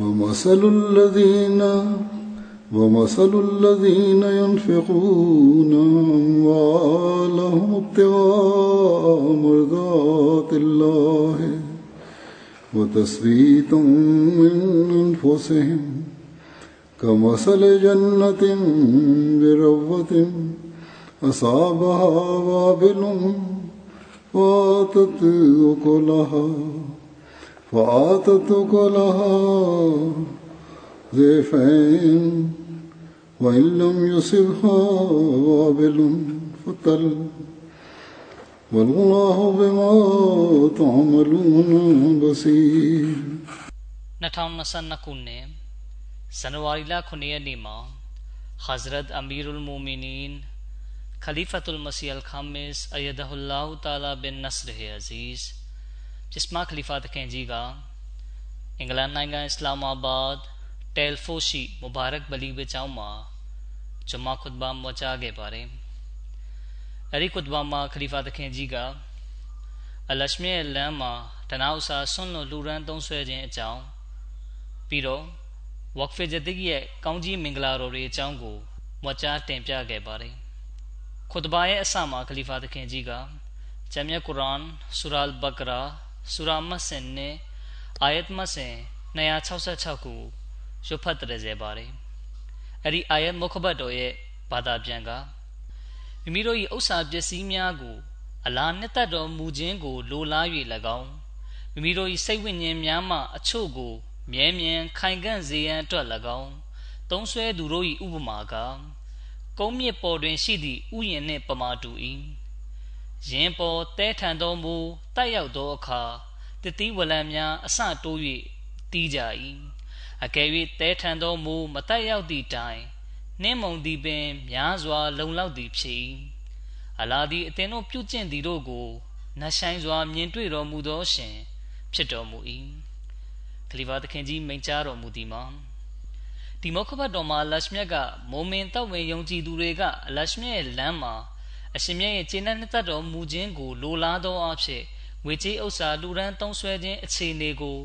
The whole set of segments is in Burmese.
ومثل الذين ومثل الذين ينفقون أموالهم ابتغاء مرضات الله وتثبيتا من أنفسهم كمثل جنة بربة أصابها وابل فآتت أكلها فآتتك لها ضيفين وإن لم يصبها وابل فتل والله بما تعملون بصير. نتام نسن نكوني سنواريلا كوني نيما حضرت أمير المؤمنين خليفة المسيح الخامس أيده الله تعالى بن نصر عزيز जिस्मा खलीफा तखेंजीगा इंग्लैंड नाइंगा इस्लामाबाद टेलफोशी मुबारक बली मा, जुम्मा खुतबा मचा गे पारे अरी खुतबा मा खलीफा तखेंजीगा अलशमे लमा तनाउसा सुन लो लूरन तों सोए जे अचाऊं पीरो, वक्फे जदगी है कौंजी मिंगला रो रे अचाऊं गो, मचा टेंप्या गे पारे असा मा खलीफा तखेंजीगा जमिया कुरान सुराल बकरा တ်ဘာမွချခဲ့ပါတယ်အဲဒီခွတ်ဘာမှာခလီဖာတခင်ကြီးကအလရှမြဲလမ်းမှာတနာဥစာဆွန့်လွတ်လူရန်သုံးဆွဲခြင်းအကြောင်းပြီးတော့ဝက်ဖီဂျတိရဲ့ကောင်းကြီးမင်္ဂလာတော်တွေအကြောင်းကိုမွချတင်ပြခဲ့ပါတယ်ခွတ်ဘာရဲ့အစမှာခလီဖာတခင်ကြီးကဂျမ်မြတ်ကုရ်အာန်ဆူရာအလ်ဘကရာဆူရာမဆင်နဲ့အာယတ်မဆင်266ခုရုပ်ဖတ်တရစေပါတယ်အဲ့ဒီအာယတ်မုခဘတ်တော်ရဲ့ဘာသာပြန်ကမိမိတို့၏ဥစ္စာပစ္စည်းများကို အလားနှစ်သက်တော်မူခြင်းကို လိုလား၍၎င်းမိမိတို့၏စိတ်ဝိညာဉ်များမှအချို့ကို မြဲမြံခိုင်ခန့်စေရန်အတွက်၎င်းသုံးဆွဲသူတို့၏ဥပမာကကုန်းမြစ်ပေါ်တွင်ရှိသည့်ဥယျာဉ်နှင့်ပမာတူ၏ ရင်ပေါ်တဲထန်သောမူတိုက်ရောက်သောအခါတတိဝလံများအစတိုး၍တီးကြ၏အကယ်၍တဲထန်သောမူမတိုက်ရောက်သည့်တိုင်နှင်းမုန်သည်ပင်များစွာ လုံလောက်သည်ဖြစ်၏အလားသည်အသင်တို့ပြုကျင့်သည်တို့ကိုနတ်ဆိုင်စွာမြင်တွေ့တော်မူသောရှင်ဖြစ်တော်မူ၏ခလီဖာသခင်ကြီးမိန့်ကြားတော်မူသည်မှာဒီမောခဘတ်တော်မှာလရှမြတ်ကမိုမင်တောက်ဝင်ယုံကြည်သူတွေကအလရှမြတ်ရဲ့လမ်းမှာ အရှင်မြတ်ရဲ့ခြေနှက်နှစ်သက်တော်မူခြင်းကိုလိုလားသောအဖြစ်ငွေကြေးဥစ္စာလူရန်သုံးဆွဲခြင်းအခြေအနေကို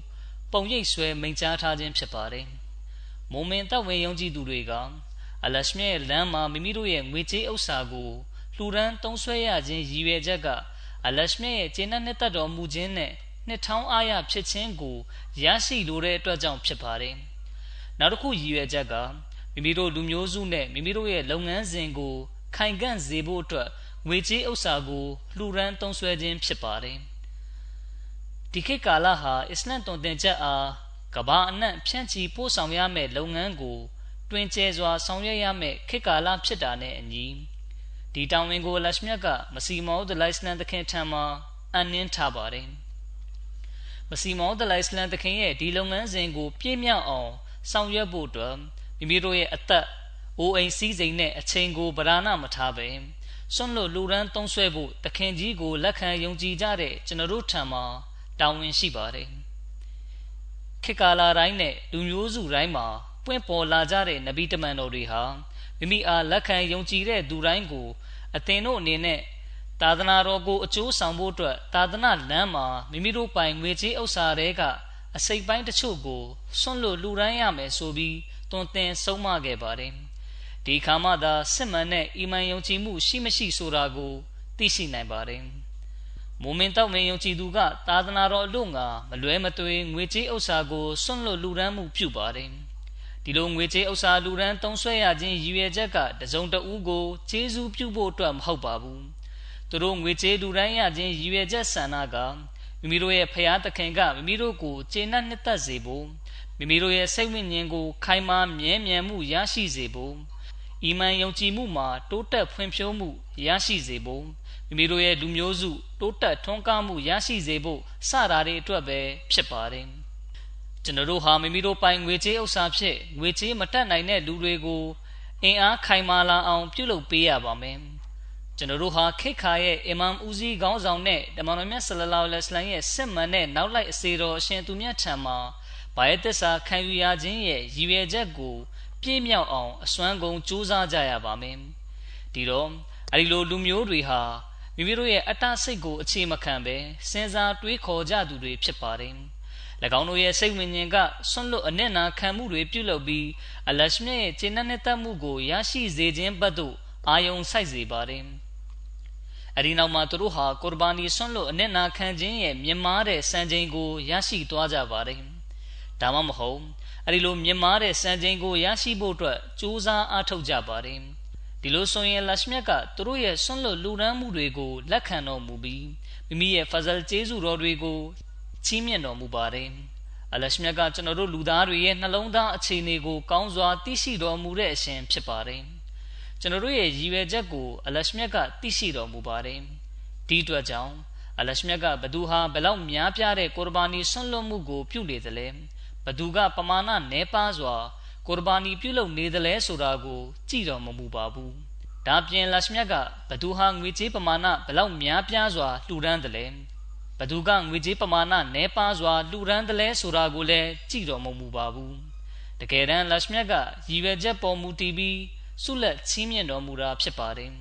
ပုံရိပ်ဆွဲမိန့်ကြားထားခြင်းဖြစ်ပါတယ်။မုံမင်တပ်ဝင်ယုံကြည်သူတွေကအလရှမြရဲ့လမ်းမှာမိမိတို့ရဲ့ငွေကြေးဥစ္စာကိုလူရန်သုံးဆွဲရခြင်းရည်ရွယ်ချက်ကအလရှမြရဲ့ခြေနှက်နှစ်သက်တော်မူခြင်းနဲ့နှစ်ထောင်းအားရဖြစ်ခြင်းကိုရရှိလိုတဲ့အတွက်ကြောင့်ဖြစ်ပါတယ်။နောက်တစ်ခုရည်ရွယ်ချက်ကမိမိတို့လူမျိုးစုနဲ့မိမိတို့ရဲ့လုပ်ငန်းစဉ်ကိုခိုင်ခန့်စေဖို့အတွက် ငွေကြေးဥစ္စာကိုလှူဒန်းသုံးစွဲခြင်းဖြစ်ပါတယ်ဒီခေတ်ကာလဟာအစ္စလမ်တုံသင်ချက်အားကဘာအနှံ့ဖြန့်ချီပို့ဆောင်ရမယ့်လုပ်ငန်းကို တွင်ကျဲစွာဆောင်ရွက်ရမယ့်ခေတ်ကာလဖြစ်တာနဲ့အညီဒီတောင်ဝင်ကိုလက်ရှမြတ်ကမစီမောဒလိုင်စလန်သခင်ထံမှာအန်နင်းထားပါတယ်မစီမောဒလိုင်စလန်သခင်ရဲ့ဒီလုပ်ငန်းစဉ်ကို ပြည့်မြောက်အောင်ဆောင်ရွက်ဖို့အတွက်မိမိတို့ရဲ့အသက်အိုအိမ်စည်းစိမ်နဲ့အချိန်ကိုဗราဏမထားပဲ စွန့်လွတ်လူရန်သုံးဆွဲဖို့တခင်ကြီးကိုလက်ခံယုံကြည်ကြတဲ့ကျွန်တော်တို့ထံမှာတာဝန်ရှိပါတယ်ခေတ်ကာလတိုင်းနဲ့လူမျိုးစုတိုင်းမှာပွင့်ပေါ်လာကြတဲ့နဗီတမန်တော်တွေဟာမိမိအားလက်ခံယုံကြည်တဲ့သူတိုင်းကိုအသင်တို့အနေနဲ့သာသနာတော်ကိုအကျိုးဆောင်ဖို့အတွက်သာသနာလမ်းမှာမိမိတို့ပိုင်ငွေကြေးဥစ္စာတွေကအစိတ်ပိုင်းတချို့ကိုဆွန့်လွတ်လူရန်ရမယ်ဆိုပြီးတွင်တင်ဆုံးမခဲ့ပါတယ် ဒီခါမှသာစစ်မှန်တဲ့အီမန်ယုံကြည်မှုရှိမရှိဆိုတာကိုသိရှိနိုင်ပါတယ်မုံမင်တောက်မင်ယုံကြည်သူကသာသနာတော်အလို့ငါမလွဲမသွေငွေကြေးဥစ္စာကိုဆွန့်လွတ်လူရန်မှုပြုပါတယ်ဒီလိုငွေကြေးဥစ္စာလူရန်တုံးဆွဲရခြင်းရည်ရွယ်ချက်ကတစုံတဦးကိုကျေးဇူးပြုဖို့အတွက်မဟုတ်ပါဘူးသူတို့ငွေကြေးလူရန်ရခြင်းရည်ရွယ်ချက်ဆန္ဒကမိမိတို့ရဲ့ဖရာသခင်ကမိမိတို့ကိုကျေနပ်နှစ်သက်စေဖို့မိမိတို့ရဲ့စိတ်ဝိညာဉ်ကိုခိုင်မာမြဲမြံမှုရရှိစေဖို့ အီမန်ယုံကြည်မှုမှာ တိုးတက်ဖွံ့ဖြိုးမှုရရှိစေဖို့မိမိတို့ရဲ့လူမျိုးစု တိုးတက်ထွန်းကားမှုရရှိစေဖို့စတာတွေအတွက်ပဲဖြစ်ပါတယ်ကျွန်တော်တို့ဟာမိမိတို့ပိုင်ငွေကြေးဥစ္စာဖြင့်ငွေကြေးမတက်နိုင်တဲ့လူတွေကိုအင်အားခိုင်မာလာအောင် ပြုလုပ်ပေးရပါမယ်ကျွန်တော်တို့ဟာခိခါရဲ့အီမမ်ဦးစီးခေါင်းဆောင်နဲ့တမန်တော်မြတ်ဆလလောလ္လဟ်အလိုင်းရဲ့စစ်မှန်တဲ့နောက်လိုက်အစေတော်အရှင်သူမြတ်ထံမှာဘာယသစ္စာခံယူရခြင်းရဲ့ရည်ရွယ်ချက်ကို ပြည့်မြောက်အောင်အစွမ်းကုန်ကြိုးစားကြရပါမယ်ဒီတော့အဲဒီလိုလူမျိုးတွေဟာမိမိတို့ရဲ့အတ္တစိတ်ကိုအခြေမခံပဲစဉ်းစားတွေးခေါ်ကြသူတွေဖြစ်ပါတယ်၎င်းတို့ရဲ့စိတ်ဝိညာဉ်ကဆွန့်လွတ်အနစ်နာခံမှုတွေပြုလုပ်ပြီးအလရှမြရဲ့ခြေနှက်နဲ့တတ်မှုကိုရရှိစေခြင်းဘက်သို့အာယုံစိုက်စေပါတယ်အဒီနောက်မှာသူတို့ဟာကုရ်ဘာနီဆွန့်လွတ်အနစ်နာခံခြင်းရဲ့မြင့်မားတဲ့စံချိန်ကိုရရှိသွားကြပါတယ်ဒါမှမဟုတ် အဲဒီလိုမြင့်မားတဲ့စံချိန်ကိုရရှိဖို့အတွက်ကြိုးစားအားထုတ်ကြပါတယ်ဒီလိုဆိုရင်လရှမြတ်ကသူတို့ရဲ့ဆွန့်လွတ်လူရန်မှုတွေကိုလက်ခံတော်မူပြီးမိမိရဲ့ဖဇလ်ကျေးဇူးတော်တွေကိုချီးမြှင့်တော်မူပါတယ်အလရှမြတ်ကကျွန်တော်တို့လူသားတွေရဲ့နှလုံးသားအခြေအနေကိုကောင်းစွာသိရှိတော်မူတဲ့အရှင်ဖြစ်ပါတယ်ကျွန်တော်တို့ရဲ့ရည်ရွယ်ချက်ကိုအလရှမြတ်ကသိရှိတော်မူပါတယ်ဒီအတွက်ကြောင့်အလရှမြတ်ကဘသူဟာဘလောက်များပြားတဲ့ကုရ်ဘာနီဆွန့်လွတ်မှုကိုပြုနေသလဲ ဘသူကပမာဏနည်းပါးစွာကုရ်ဘာနီပြုလုပ်နေသလဲဆိုတာကို ကြည့်တော်မမူပါဘူးဒါပြင်လရှမြတ်ကဘသူဟာငွေကြေးပမာဏဘလောက်များပြားစွာလှူဒန်းတယ်လဲဘသူကငွေကြေးပမာဏနည်းပါးစွာလှူဒန်းတယ်လဲဆိုတာကိုလည်းကြည့်တော်မမူပါဘူးတကယ်တမ်းလရှမြတ်ကရည်ရွယ်ချက်ပေါ်မူတည်ပြီးဆုလက်ချီးမြှင့်တော်မူတာဖြစ်ပါတယ်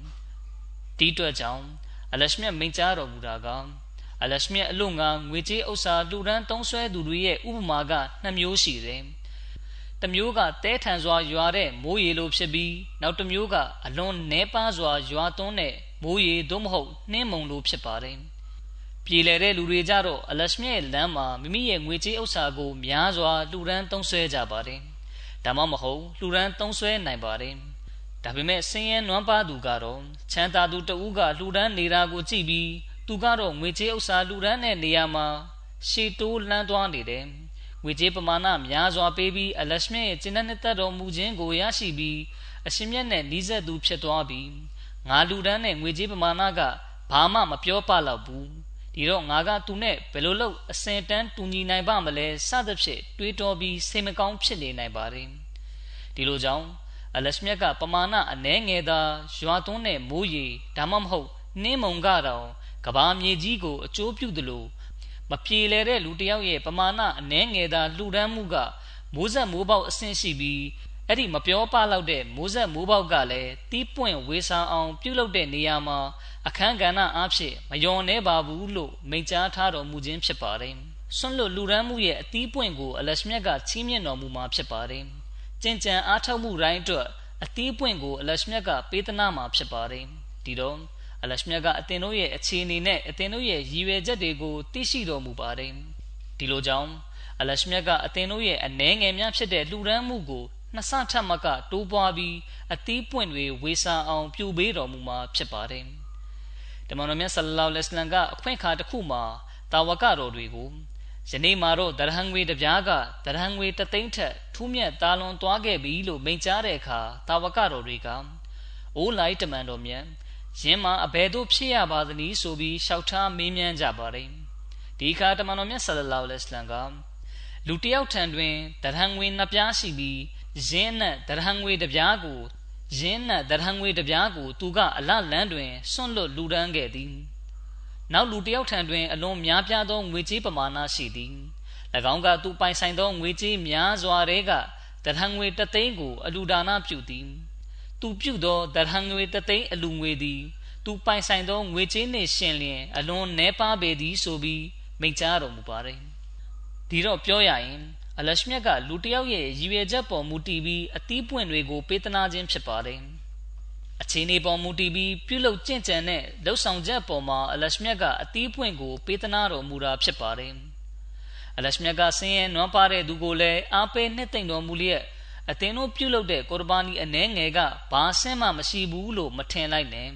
ဒီအတွက်ကြောင့်အလရှမြတ်မိန့်ကြားတော်မူတာက အလရှမြတ်အလို့ငါငွေကြေးဥစ္စာလှူဒန်းသုံးဆွဲသူတွေရဲ့ဥပမာကနှစ်မျိုးရှိတယ်။တစ်မျိုးကတဲထန်စွာရွာတဲ့မိုးရေလိုဖြစ်ပြီးနောက်တစ်မျိုးကအလွန်နှဲပါစွာရွာသွန်းတဲ့မိုးရေသို့မဟုတ်နှင်းမုန်လိုဖြစ်ပါတယ်။ပြည်လဲတဲ့လူတွေကြတော့အလရှမြတ်ရဲ့လမ်းမှာမိမိရဲ့ငွေကြေးဥစ္စာကိုများစွာလှူဒန်းသုံးဆွဲကြပါတယ်။ဒါမှမဟုတ်လှူဒန်းသုံးဆွဲနိုင်ပါတယ်။ဒါပေမဲ့ဆင်းရဲနွမ်းပါသူကတော့ချမ်းသာသူတဦးကလှူဒန်းနေတာကိုကြည့်ပြီး သူကတော့ငွေကြေးဥစ္စာလူရန်တဲ့နေရာမှာရှေတိုးလှမ်းသွားနေတယ်ငွေကြေးပမာဏများစွာပေးပြီးအလရှမြရဲ့ကျင့်တဲ့နှစ်သက်တော်မူခြင်းကိုရရှိပြီးအရှင်မြတ်နဲ့နှီးဆက်သူဖြစ်သွားပြီးငါလူရန်နဲ့ငွေကြေးပမာဏကဘာမှမပြောပလောက်ဘူးဒီတော့ငါကသူနဲ့ဘယ်လိုလုပ်အစင်တန်းတူညီနိုင်ပါမလဲစသဖြင့်တွေးတောပြီးစိတ်မကောင်းဖြစ်နေနိုင်ပါတယ်ဒီလိုကြောင့်အလရှမြတ်ကပမာဏအနှဲငယ်သာရွာသွန်းတဲ့မိုးရေဒါမှမဟုတ်နှင်းမုံကတော့ ကဘာမြေကြီးကိုအကျိုးပြုသလိုမပြေလည်တဲ့လူတစ်ယောက်ရဲ့ပမာဏအနှဲငယ်သာလှူဒန်းမှုကမိုးဆက်မိုးပေါက်အဆင့်ရှိပြီးအဲ့ဒီမပြောပလောက်တဲ့မိုးဆက်မိုးပေါက်ကလည်းတီးပွင့်ဝေဆာအောင်ပြုလုပ်တဲ့နေရာမှာအခန်းကဏ္ဍအားဖြင့်မယုံနေပါဘူးလို့မိန့်ကြားထားတော်မူခြင်းဖြစ်ပါတယ်။ဆွန့်လွတ်လူရန်မှုရဲ့အတီးပွင့်ကိုအလရှမြတ်ကချီးမြှင့်တော်မူမှာဖြစ်ပါတယ်။ကြင်ကြံအားထုတ်မှုတိုင်းအတွက်အတီးပွင့်ကိုအလရှမြတ်ကပေးသနာမှာဖြစ်ပါတယ်။ဒီတော့ အလရှမြတ်ကအသင်တို့ရဲ့အခြေအနေနဲ့အသင်တို့ရဲ့ရည်ရွယ်ချက်တွေကိုသိရှိတော်မူပါတယ်ဒီလိုကြောင့်အလရှမြတ်ကအသင်တို့ရဲ့အနှဲငယ်များဖြစ်တဲ့လှူဒန်းမှုကိုနှစ်ဆထပ်မကတိုးပွားပြီးအသီးပွင့်တွေဝေစာအောင်ပြုပေးတော်မူမှာဖြစ်ပါတယ်တမန်တော်မြတ်ဆလလောလ္လဟ်အလိုင်းကအခွင့်အခါတစ်ခုမှာတာဝကတော်တွေကိုယနေ့မှာတော့ဒရဟံငွေတပြားကဒရဟံငွေတသိန်းထက်ထူးမြတ်တာလွန်သွားခဲ့ပြီလို့မိန့်ကြားတဲ့အခါတာဝကတော်တွေကအိုးလိုက်တမန်တော်မြတ် ယင်းမှာအဘယ်သို့ဖြစ်ရပါသနည်းဆိုပြီးလျှောက်ထားမေးမြန်းကြပါတယ်ဒီအခါတမန်တော်မြတ်ဆလလောလ္လဟ်အလัยဟ်ကလူတယောက်ထံတွင်ဒရဟံငွေနှစ်ပြားရှိပြီးယင်းနဲ့ဒရဟံငွေတစ်ပြားကိုယင်းနဲ့ဒရဟံငွေတစ်ပြားကိုသူကအလလန်းတွင်ဆွန့်လွတ်လူဒန်းခဲ့သည်နောက်လူတယောက်ထံတွင်အလွန်များပြားသောငွေကြေးပမာဏရှိသည်၎င်းကသူပိုင်ဆိုင်သောငွေကြေးများစွာတွေကတရဟံငွေတသိန်းကိုအလူဒါနပြုသည် သူပြုသောတရဟံငွေတသိန်းအလူငွေသည် သူပိုင်ဆိုင်သောငွေကြေးနှင့်ရှင်လျင်အလွန်နှဲပါပေသည်ဆိုပြီးမိန့်ကြားတော်မူပါတယ်ဒီတော့ပြောရရင်အလရှမြတ်ကလူတယောက်ရဲ့ရည်ရွယ်ချက်ပေါ်မူတည်ပြီးအသီးပွင့်တွေကိုပေးသနာခြင်းဖြစ်ပါတယ်အခြေအနေပေါ်မူတည်ပြီးပြုလုပ်ကြင့်ကြံတဲ့လှုပ်ဆောင်ချက်ပေါ်မှာအလရှမြတ်ကအသီးပွင့်ကိုပေးသနာတော်မူတာဖြစ်ပါတယ်အလရှမြတ်ကဆင်းရဲနွမ်းပါတဲ့သူကိုလည်းအားပေးနှစ်သိမ့်တော်မူလျက် အသင်တို့ပြုလုပ်တဲ့ကုရ်ဘာနီအနှဲငယ်ကဘာဆင်းမှမရှိဘူးလို့မထင်လိုက်နဲ့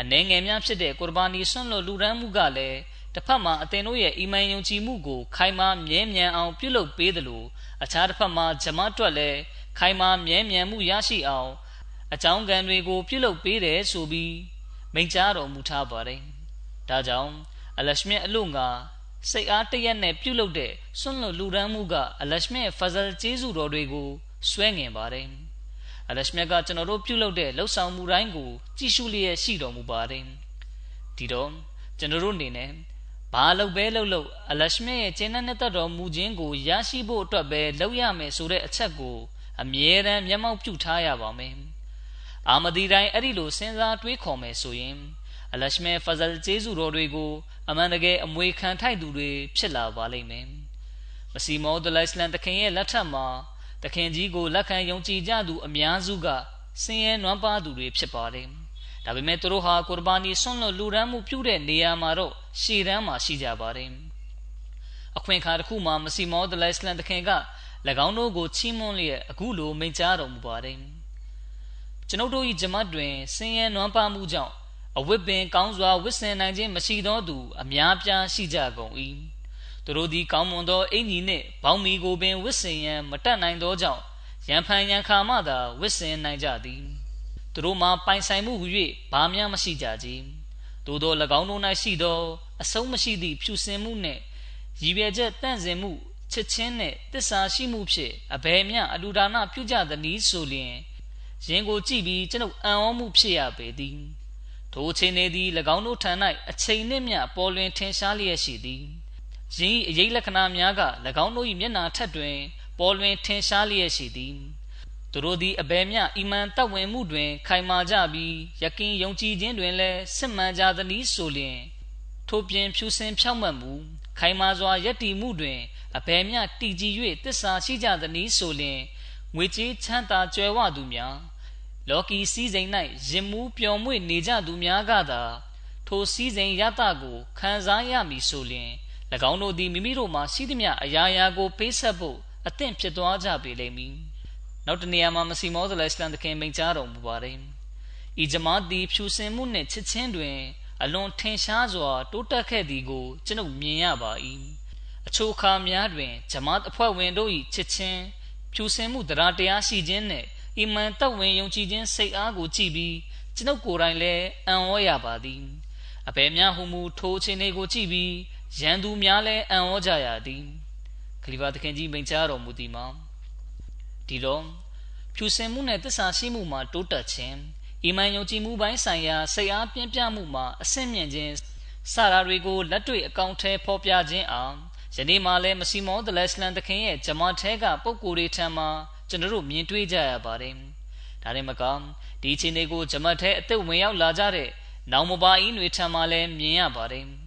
အနှဲငယ်များဖြစ်တဲ့ကုရ်ဘာနီဆွန့်လွတ်လူရန်မှုကလည်းတစ်ဖက်မှာအသင်တို့ရဲ့အီမန်ယုံကြည်မှုကို ခိုင်မာမြဲမြံအောင်ပြုလုပ်ပေးသလိုအခြားတစ်ဖက်မှာဂျမတ်တွက်လည်းခိုင်မာမြဲမြံမှုရရှိအောင်အကြောင်းကံတွေကိုပြုလုပ်ပေးတယ်ဆိုပြီးမိန့်ကြားတော်မူထားပါတယ်။ဒါကြောင့်အလရှမြအလို့ငါစိတ်အားတရက်နဲ့ပြုလုပ်တဲ့ဆွန့်လွတ်လူရန်မှုကအလရှမြဖဇလ်ကျေးဇူးတော်တွေကို ဆွဲငင်ပါတယ်။အလရှမြကကျွန်တော်တို့ပြုလုပ်တဲ့လှုပ်ဆောင်မှုတိုင်းကိုကြည့်ရှုလျက်ရှိတော်မူပါတယ်။ဒီတော့ကျွန်တော်တို့အနေနဲ့ဘာလုပ်ပဲလုပ်လို့အလရှမြရဲ့ကျင့်တဲ့သက်တော်မူခြင်းကိုရရှိဖို့အတွက်ပဲလုပ်ရမယ်ဆိုတဲ့အချက်ကိုအမြဲတမ်းမျက်မှောက်ပြုထားရပါမယ်။အာမဒီတိုင်းအဲ့ဒီလိုစဉ်းစားတွေးခေါ်မယ်ဆိုရင်အလရှမြဖဇလ်ကျေးဇူးတော်တွေကိုအမှန်တကယ်အမွေခံထိုက်သူတွေဖြစ်လာပါလိမ့်မယ်။မစီမောဒလိုင်စလန်တခင်ရဲ့လက်ထက်မှာ တခင်ကြီးကိုလက်ခံယုံကြည်ကြသူအများစုကဆင်းရဲနွမ်းပါသူတွေဖြစ်ပါတယ်။ဒါပေမဲ့သူတို့ဟာကုရ်ဘာနီဆွန့်လွတ်လူရန်မှုပြုတဲ့နေရာမှာတော့ရှေ့တန်းမှာရှိကြပါတယ်အခွင့်အခါတစ်ခုမှာမစီမောဒလိုင်စလန်တခင်က၎င်းတို့ကိုချီးမွမ်းလျက်အခုလိုမိန့်ကြားတော်မူပါတယ်ကျွန်ုပ်တို့၏ဂျမတ်တွင်ဆင်းရဲနွမ်းပါမှုကြောင့်အဝတ်ပင်ကောင်းစွာဝတ်ဆင်နိုင်ခြင်းမရှိသောသူအများပြားရှိကြကုန်၏ သူတို့သည်ကောင်းမွန်သောအင်ကြီးနှင့်ဘောင်းမီကိုပင်ဝတ်ဆင်ရန်မတတ်နိုင်သောကြောင့်ရန်ဖန်ရန်ခါမှသာဝတ်ဆင်နိုင်ကြသည်သူတို့မှာပိုင်ဆိုင်မှုဟု၍ဘာမှမရှိကြကြသို့သော၎င်းတို့၌ရှိသောအဆုံးမရှိသည့်ဖြူစင်မှုနှင့်ရည်ရွယ်ချက်တန့်စင်မှုချစ်ချင်းနှင့်တစ္ဆာရှိမှုဖြင့်အဘယ်မျှအလူဒါနပြုကြသနည်းဆိုလျင်ရင်ကိုကြည့်ပြီးကျွန်ုပ်အံ့ဩမှုဖြစ်ရပေသည်ထိုချိန်နေသည်၎င်းတို့ထံ၌အချိန်နှင့်မျှပေါ်လွင်ထင်ရှားလျက်ရှိသည် ယင်းအရေးလက္ခဏာများက၎င်းတို့၏မျက်နာထက်တွင် ပေါ်လွင်ထင်ရှားလျက်ရှိသည်သူတို့သည်အဘယ်မျှအီမန်တပ်ဝင်မှုတွင် ခိုင်မာကြပြီးယကင်ယုံကြည်ခြင်းတွင်လည်းစစ်မှန်ကြသနည်းဆိုလျင်ထိုပြင်ဖြူစင်ဖြောင့်မတ်မှုခိုင်မာစွာယက်တီမှုတွင်အဘယ်မျှတည်ကြည်၍တစ္ဆာရှိကြသနည်းဆိုလျင်ငွေကြေးချမ်းသာကြွယ်ဝသူများလောကီစည်းစိမ်၌ရင်မှုပျော်မွေ့နေကြသူများကသာ ထိုစည်းစိမ်ရတကိုခံစားရမည်ဆိုလျင်၎ င်းတို့သည် မိမိတို့မှရှိသမျှအရာရာကို ပေးဆက်ဖို့အသင့်ဖြစ်သွားကြပေလိမ့်မည်နောက်တနေရာမှာ မစီမောဇလအစ္စလမ်တခင်မိန့်ကြားတော်မူပါတယ်။ဤဂျမားသည်ဖြူစင်မှုနှင့်ချစ်ချင်းတွင် အလွန်ထင်ရှားစွာ တိုးတက်ခဲ့သည်ကိုကျွန်ုပ်မြင်ရပါ၏။အချို့အခါများတွင်ဂျမားအဖွဲ့ဝင်တို့၏ချစ်ချင်းဖြူစင်မှုတရားတရားရှိခြင်းနှင့်အီမန်တပ်ဝင်ယုံကြည်ခြင်းစိတ်အားကိုကြည့်ပြီးကျွန်ုပ်ကိုယ်တိုင်လည်းအံ့ဩရပါသည်။အဘယ်များဟုမူထိုးခြင်းတွေကိုကြည့်ပြီး ရန်သူများလည်းအံ့ဩကြရသည်။ခလီဖာသခင်ကြီးမိန့်ကြားတော်မူသည်မှာဒီတော့ဖြူစင်မှုနဲ့တစ္ဆာရှိမှုမှာတိုးတက်ခြင်းအီမန်ယုံကြည်မှုပိုင်းဆိုင်ရာစိတ်အားပြင်းပြမှုမှာအဆင့်မြင့်ခြင်းစတာတွေကိုလက်တွေ့အကောင့်ထဲဖော်ပြခြင်းအောင်ယနေ့မှလည်းမစီမောဒလက်စလန်တခင်ရဲ့ဂျမာထဲကပုံကိုယ်တွေထံမှာကျွန်တော်တို့မြင်တွေ့ကြရပါတယ်။ဒါရင်မကဒီအချိန်တွေကိုဂျမတ်ထဲအသက်ဝင်ရောက်လာကြတဲ့နောင်မဘာအင်းတွေထံမှာလည်းမြင်ရပါတယ်။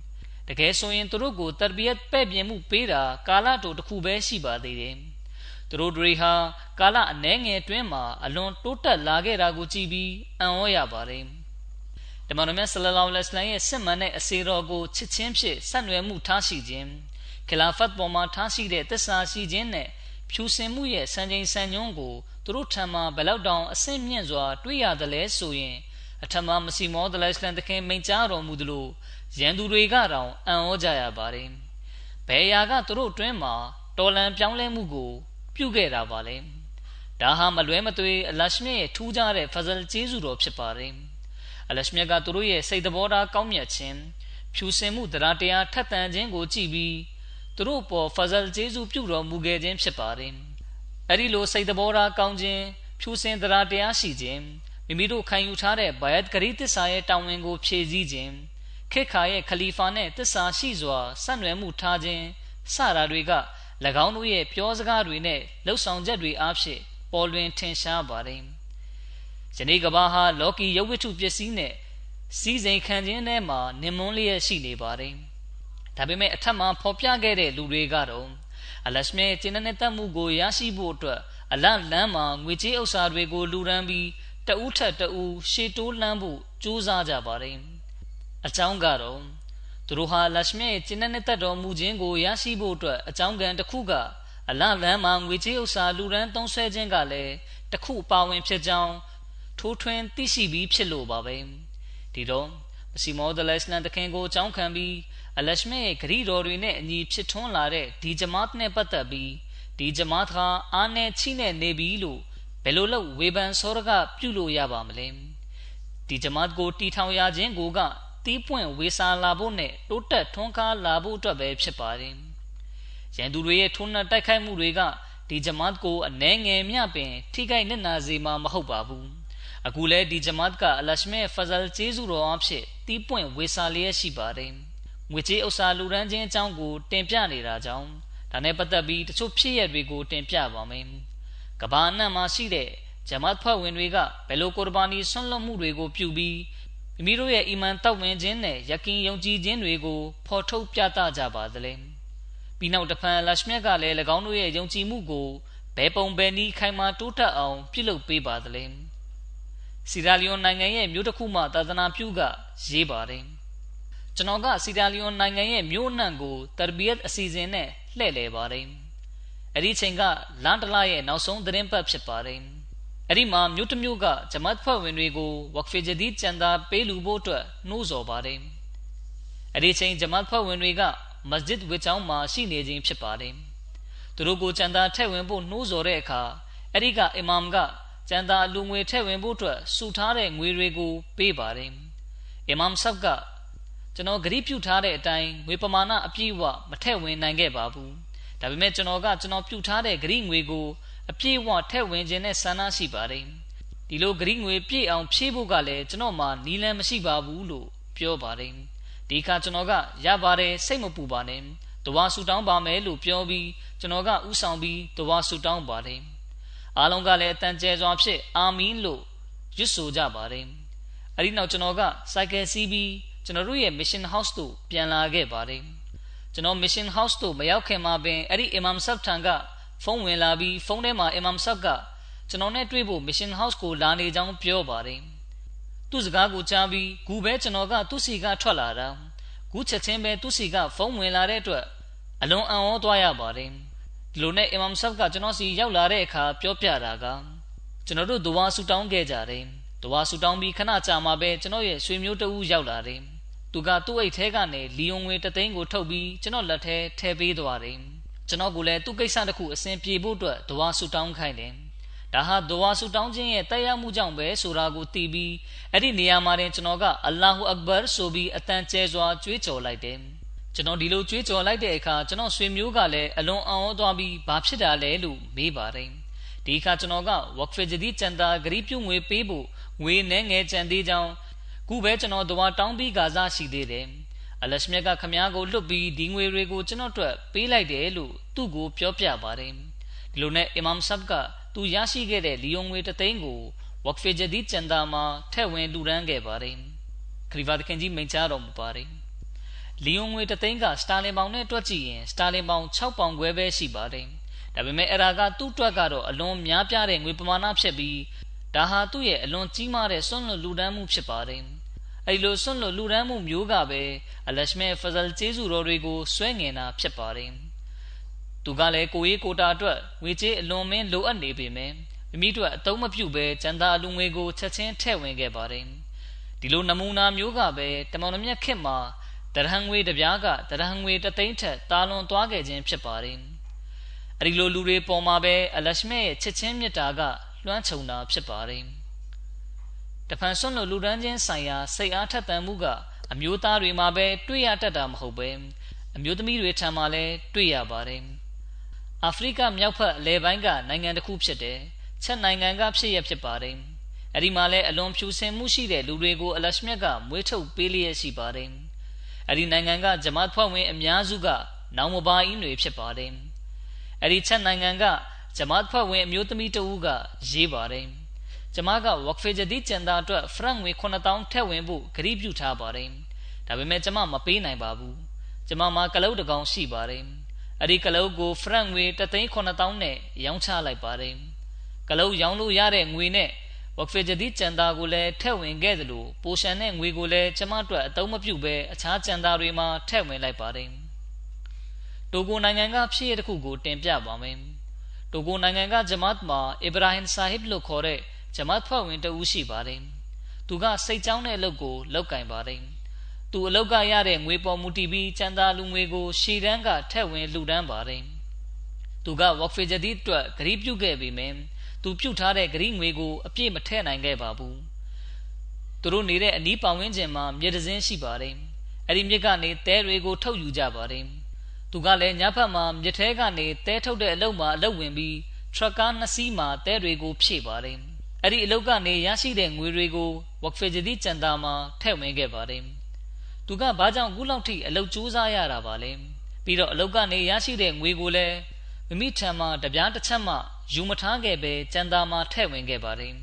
တကယ်ဆိုရင်သူတို့ကိုတရဘီယတ်ပဲ့ပြင်မှုပေးတာကာလတိုတစ်ခုပဲရှိပါသေးတယ်။သူတို့တွေဟာကာလအနှဲငယ်တွင်းမှာအလွန်တိုးတက်လာခဲ့တာကိုကြည့်ပြီးအံ့ဩရပါတယ်။တမန်တော်မြတ်ဆလလောလ္လဟ်အလိုင်းရဲ့စစ်မှန်တဲ့အစီတော်ကိုချစ်ချင်းဖြင့်ဆက်နွယ်မှုထားရှိခြင်းခလာဖတ်ပေါ်မှာထားရှိတဲ့သစ္စာရှိခြင်းနဲ့ဖြူစင်မှုရဲ့စံချိန်စံညွှန်းကိုသူတို့ထံမှဘယ်လောက်တောင်အဆင့်မြင့်စွာတွေ့ရတယ်လဲဆိုရင် အထမမစီမောဒလိုင်စလန်တခင်မိန့်ကြားတော်မူသလိုရန်သူတွေကတောင်အံ့ဩကြရပါတယ်။ဘယ်ရာကသူတို့အတွင်းမှာတော်လန်ပြောင်းလဲမှုကို ပြုခဲ့တာပါလေဒါဟာမလွဲမသွေအလရှမြရဲ့ထူးခြားတဲ့ဖဇလ်ကျေးဇူးတော်ဖြစ်ပါတယ်အလရှမြကသူတို့ရဲ့စိတ်သဘောထားကောင်းမြတ်ခြင်းဖြူစင်မှုတရားတရားထက်သန်ခြင်းကိုကြည့်ပြီးသူတို့ပေါ်ဖဇလ်ကျေးဇူးပြုတော်မူခဲ့ခြင်းဖြစ်ပါတယ်အဲ့ဒီလိုစိတ်သဘောထားကောင်းခြင်းဖြူစင်တရားတရားရှိခြင်း မိမိတို့ခံယူထားတဲ့ဘယတ်ဂရီတစ္ဆာရဲ့တာဝန်ကို ဖြည့်ဆည်းခြင်းခေခါရဲ့ခလီဖာနဲ့တစ္ဆာရှိစွာဆက်နွယ်မှုထားခြင်းစတာတွေက၎င်းတို့ရဲ့ပြောစကားတွေနဲ့လှုပ်ဆောင်ချက်တွေအားဖြင့်ပေါ်လွင်ထင်ရှားပါတယ်ယနေ့ကဘာဟာလောကီရုပ်ဝတ္ထုပစ္စည်းနဲ့စီစဉ်ခံခြင်းထဲမှာနင်မွန်းလျက်ရှိနေပါတယ်ဒါပေမဲ့အထက်မှာဖော်ပြခဲ့တဲ့လူတွေကတော့အလရှမေကျင်းတဲ့တတ်မှုကိုရရှိဖို့အတွက်အလလမ်းမှာငွေကြေးဥစ္စာတွေကိုလူရန်ပြီး တဦးထက်တဦးရှေ့တိုးလှမ်းဖို့ကြိုးစားကြပါတယ်အကြောင်းကတော့သူတို့ဟာလရှမေကျင်းတဲ့တတ်တော်မူခြင်းကိုရရှိဖို့အတွက်အကြောင်းကံတစ်ခုကအလလမ်းမှာငွေကြေးဥစ္စာလူရန်သုံးဆွဲခြင်းကလည်းတစ်ခုပါဝင်ဖြစ်ကြောင်းထိုးထွင်းသိရှိပြီးဖြစ်လို့ပါပဲဒီတော့မစီမောဒလစ်လန်တခင်ကိုအကြောင်းခံပြီးအလရှမေရဲ့ဂရီတော်တွေနဲ့အညီဖြစ်ထွန်းလာတဲ့ဒီဂျမတ်နဲ့ပတ်သက်ပြီးဒီဂျမတ်ကအားနဲ့ချိနဲ့နေပြီလို့ ဘယ်လိုလုပ်ဝေဖန်စောရကပြုလို့ရပါမလဲဒီဂျမတ်ကိုတီထောင်ရခြင်းကိုကတီးပွင့်ဝေစာလာဖို့နဲ့တိုးတက်ထွန်းကားလာဖို့အတွက်ပဲဖြစ်ပါတယ်ရန်သူတွေရဲ့ထုံးနှံတိုက်ခိုက်မှုတွေကဒီဂျမတ်ကိုအနှဲငယ်မြပင် ထိခိုက်နစ်နာစေမှာမဟုတ်ပါဘူးအခုလဲဒီဂျမတ်ကအလရှမေဖဇလ်ကျေးဇူးတော်အဖြစ်တီးပွင့်ဝေစာလျက်ရှိပါတယ်ငွေကြေးဥစ္စာလူရန်ချင်းအကြောင်းကိုတင်ပြနေတာကြောင့်ဒါနဲ့ပတ်သက်ပြီးတချို့ဖြစ်ရပ်တွေကိုတင်ပြပါမယ် ကဘာအနှံ့မှာရှိတဲ့ဂျမတ်ဖွဲ့ဝင်တွေကဘယ်လိုကုရ်ဘာနီဆွန့်လွတ်မှုတွေကိုပြုပြီးမိမိတို့ရဲ့အီမန်တောက်ဝင်ခြင်းနဲ့ယကင်ယုံကြည်ခြင်းတွေကိုဖော်ထုတ်ပြသကြပါသလဲပြီးနောက်တဖန်လရှမြတ်ကလည်း၎င်းတို့ရဲ့ယုံကြည်မှုကိုဘယ်ပုံဘယ်နည်းခိုင်မာတိုးတက်အောင်ပြုလုပ်ပေးပါသလဲစီရာလီယွန်နိုင်ငံရဲ့မြို့တစ်ခုမှသာသနာပြုကရေးပါတယ်ကျွန်တော်ကစီရာလီယွန်နိုင်ငံရဲ့မြို့နှံ့ကိုတရဘီယတ်အစီအစဉ်နဲ့လှည့်လည်ပါတယ် အဲ့ဒီချိန်ကလန်တလာရဲ့နောက်ဆုံးသတင်းပတ်ဖြစ်ပါတယ်အဲ့ဒီမှာမြို့တစ်မြို့ကဂျမတ်ဖွဲ့ဝင်တွေကိုဝက်ဖီဂျဒီကျန်တာပေးလူဖို့အတွက်နှိုးဆော်ပါတယ်အဲ့ဒီချိန်ဂျမတ်ဖွဲ့ဝင်တွေကမစဂျစ်ဝစ်ချောင်းမှာရှိနေခြင်းဖြစ်ပါတယ်သူတို့ကိုကျန်တာထည့်ဝင်ဖို့နှိုးဆော်တဲ့အခါအဲ့ဒီကအီမမ်ကကျန်တာလူငွေထည့်ဝင်ဖို့အတွက်စုထားတဲ့ငွေတွေကိုပေးပါတယ်အီမမ်ဆပ်ကကျွန်တော်ဂရိပြုထားတဲ့အတိုင်းငွေပမာဏအပြည့်အဝမထည့်ဝင်နိုင်ခဲ့ပါဘူး ဒါပေမဲ့ကျွန်တော်ကကျွန်တော်ပြုထားတဲ့ဂရိငွေကိုအပြည့်အဝထည့်ဝင်ခြင်းနဲ့ဆန္ဒရှိပါတယ်ဒီလိုဂရိငွေပြည့်အောင်ဖြည့်ဖို့ကလည်းကျွန်တော်မှနီးလန်းမရှိပါဘူးလို့ပြောပါတယ်ဒီခါကျွန်တော်ကရပါတယ်စိတ်မပူပါနဲ့တဝါဆူတောင်းပါမယ်လို့ပြောပြီးကျွန်တော်ကဥဆောင်ပြီးတဝါဆူတောင်းပါတယ်အားလုံးကလည်းအတန်ကျဲစွာဖြင့်အာမင်လို့ရွတ်ဆိုကြပါတယ်အဲ့ဒီနောက်ကျွန်တော်ကစိုက်ကယ်စီးပြီးကျွန်တော်တို့ရဲ့ mission house သို့ပြန်လာခဲ့ပါတယ် ကျွန်တော် mission house သို့မရောက်ခင်မှာပင်အဲ့ဒီ imam sab ထံကဖုန်းဝင်လာပြီးဖုန်းထဲမှာ imam sab ကကျွန်တော်နဲ့တွေ့ဖို့ mission house ကိုလာနေကြောင်းပြောပါတယ်သူ့စကားကိုကြားပြီးဂူပဲကျွန်တော်ကသူ့စီကထွက်လာတာဂူချက်ချင်းပဲသူ့စီကဖုန်းဝင်လာတဲ့အတွက်အလွန်အံ့ဩသွားရပါတယ်ဒီလိုနဲ့အီမမ်ဆပ်ကကျွန်တော်စီရောက်လာတဲ့အခါပြောပြတာကကျွန်တော်တို့ဒဝါဆူတောင်းခဲ့ကြတယ်ဒဝါဆူတောင်းပြီးခဏကြာမှပဲကျွန်တော်ရဲ့ရွှေမျိုးတအူးရောက်လာတယ် သူကသူ့အိတ်ထဲကနေလီယွန်ငွေတသိန်းကိုထုတ်ပြီးကျွန်တော်လက်ထဲထည့်ပေးသွားတယ်ကျွန်တော်ကလည်းသူ့ကိစ္စတစ်ခုအဆင်ပြေဖို့အတွက်ဒဝါဆူတောင်းခိုင်းတယ်ဒါဟာဒဝါဆူတောင်းခြင်းရဲ့တရားမှုကြောင့်ပဲဆိုတာကိုသိပြီးအဲ့ဒီနေရာမှာတင်ကျွန်တော်ကအလ္လာဟူအက်ဘာဆိုပြီးအတန်ကျဲစွာကြွေးကြော်လိုက်တယ်ကျွန်တော်ဒီလိုကြွေးကြော်လိုက်တဲ့အခါကျွန်တော်ဆွေမျိုးကလည်းအလွန်အံ့ဩသွားပြီးဘာဖြစ်တာလဲလို့မေးပါတယ်ဒီအခါကျွန်တော်ကဝက်ဖရဂျဒီကျန်တာဂရီပြုတ်ငွေပေးဖို့ငွေနဲ့ငယ်ကြံသေးကြောင်း ခုပဲကျွန်တော်သွားတောင်းပြီးဂါဇာရှိသေးတယ်အလရှမြတ်ကခမားကိုလွတ်ပြီးဒီငွေတွေကိုကျွန်တော်အတွက်ပေးလိုက်တယ်လို့သူ့ကိုပြောပြပါတယ်ဒီလိုနဲ့အီမမ်ဆပ်ကသူရရှိခဲ့တဲ့လီယွန်ငွေတသိန်းကိုဝက်ဖရဂျဒီကျန်တာမှာထည့်ဝင်လူရန်ခဲ့ပါတယ်ခရီးဗာတခင်ကြီးမိန့်ကြားတော်မူပါတယ်လီယွန်ငွေတသိန်းကစတာလင်ပေါင်နဲ့တွက်ကြည့်ရင်စတာလင်ပေါင်6ပေါင်ခွဲပဲရှိပါတယ်။ဒါပေမဲ့အဲ့ဒါကသူ့တွက်ကတော့အလွန်များပြားတဲ့ငွေပမာဏဖြစ်ပြီးဒါဟာသူ့ရဲ့အလွန်ကြီးမားတဲ့ဆွန့်လွတ်လူဒန်းမှုဖြစ်ပါတယ်။ အဲ့လိုဆွန့်လွတ်လူဒန်းမှုမျိုးကပဲအလရှမဲဖဇလ်ကျေးဇူးတော်တွေကိုဆွဲငင်တာဖြစ်ပါတယ်။သူကလည်းကိုရေးကိုတာအတွက်ငွေကြေးအလွန်မင်းလိုအပ်နေပေမဲ့မိမိတို့အတုံးမပြုတ်ပဲကျန်တာအလူငွေကိုချက်ချင်းထည့်ဝင်ခဲ့ပါတယ်။ဒီလိုနမူနာမျိုးကပဲတမောင်နှမြက်ခေတ်မှာတရဟံငွေတပြားကတရဟံငွေတသိန်းထက်တာလွန်သွားခဲ့ခြင်းဖြစ်ပါတယ်။အဲဒီလိုလူတွေပေါ်မှာပဲအလရှမဲရဲ့ချစ်ချင်းမြတ်တာကလွှမ်းခြုံတာဖြစ်ပါတယ်။ တဖန်ဆွန့်လို့လူဒန်းချင်းဆိုင်ရာစိတ်အားထက်သန်မှုကအမျိုးသားတွေမှာပဲတွေ့ရတတ်တာမဟုတ်ပဲအမျိုးသမီးတွေထံမှာလည်းတွေ့ရပါတယ်။အာဖရိကမြောက်ဘက်အလယ်ပိုင်းကနိုင်ငံတစ်ခုဖြစ်တယ်။ချက်နိုင်ငံကဖြစ်ရဖြစ်ပါတယ်။အဲဒီမှာလည်းအလွန်ဖြူစင်မှုရှိတဲ့လူတွေကိုအလရှမြတ်ကမွေးထုတ်ပေးလျက်ရှိပါတယ်။အဲ့ဒီနိုင်ငံကဂျမတ်ဖွဲ့ဝင်အများစုကနောင်မဘာအင်းတွေဖြစ်ပါတယ်အဲ့ဒီချက်နိုင်ငံကဂျမတ်ဖွဲ့ဝင်အမျိုးသမီးတဦးကရေးပါတယ် ကျမကဝက်ဖေဂျဒီကျန်တာအတွက်ဖရန့်ငွေ9000ထည့်ဝင်ဖို့ဂရုပြုထားပါတယ်ဒါပေမဲ့ကျမမပေးနိုင်ပါဘူးကျမမှာကလုတ်တကောင်ရှိပါတယ်အဲ့ဒီကလုတ်ကိုဖရန့်ငွေ3,9000နဲ့ရောင်းချလိုက်ပါတယ်ကလုတ်ရောင်းလို့ရတဲ့ငွေနဲ့ဝက်ဖေဂျဒီကျန်တာကိုလည်းထည့်ဝင်ခဲ့သလိုပိုရှန်တဲ့ငွေကိုလည်းကျမအတွက်အသုံးမပြုဘဲအခြားကျန်တာတွေမှာထည့်ဝင်လိုက်ပါတယ်တိုဂိုနိုင်ငံကဖြစ်ရတဲ့ခုကိုတင်ပြပါမယ်တိုဂိုနိုင်ငံကဂျမတ်မှာအီဗရာဟင်ဆာဟစ်လို့ခေါ်တဲ့ ဂျမတ်ဖွဲ့ဝင်တဦးရှိပါတယ်သူကစိတ်ကြောင်းတဲ့အလုပ်ကိုလုပ်ကင်ပါတယ်သူအလုပ်ကရတဲ့ငွေပေါ်မူတည်ပြီးကျန်တာလူငွေကိုရှီတန်းကထက်ဝင်လှူဒန်းပါတယ်သူကဝက်ဖေဂျဒီအတွက်ဂရီးပြုတ်ခဲ့ပေမယ့်သူပြုတ်ထားတဲ့ဂရီးငွေကိုအပြည့်မထည့်နိုင်ခဲ့ပါဘူးသူတို့နေတဲ့အနီးပတ်ဝန်းကျင်မှာမြေတစင်းရှိပါတယ်အဲ့ဒီမြစ်ကနေတဲတွေကိုထုတ်ယူကြပါတယ်သူကလည်းညဘက်မှာမြစ်ထဲကနေတဲထုတ်တဲ့အလုပ်မှာအလုပ်ဝင်ပြီးထရက်ကားနှစ်စီးမှာတဲတွေကိုဖြည့်ပါတယ် အဲ့ဒီအလုပ်ကနေရရှိတဲ့ငွေတွေကိုဝက်ဖေဂျဒီကျန်တာမှာထည့်ဝင်ခဲ့ပါတယ်သူကဘာကြောင့်ခုလောက်ထိအလုပ်ကြိုးစားရတာပါလဲပြီးတော့အလုပ်ကနေရရှိတဲ့ငွေကိုလည်းမိမိထံမှာတပြားတစ်ချက်မှယူမထားခဲ့ပဲကျန်တာမှာထည့်ဝင်ခဲ့ပါတယ်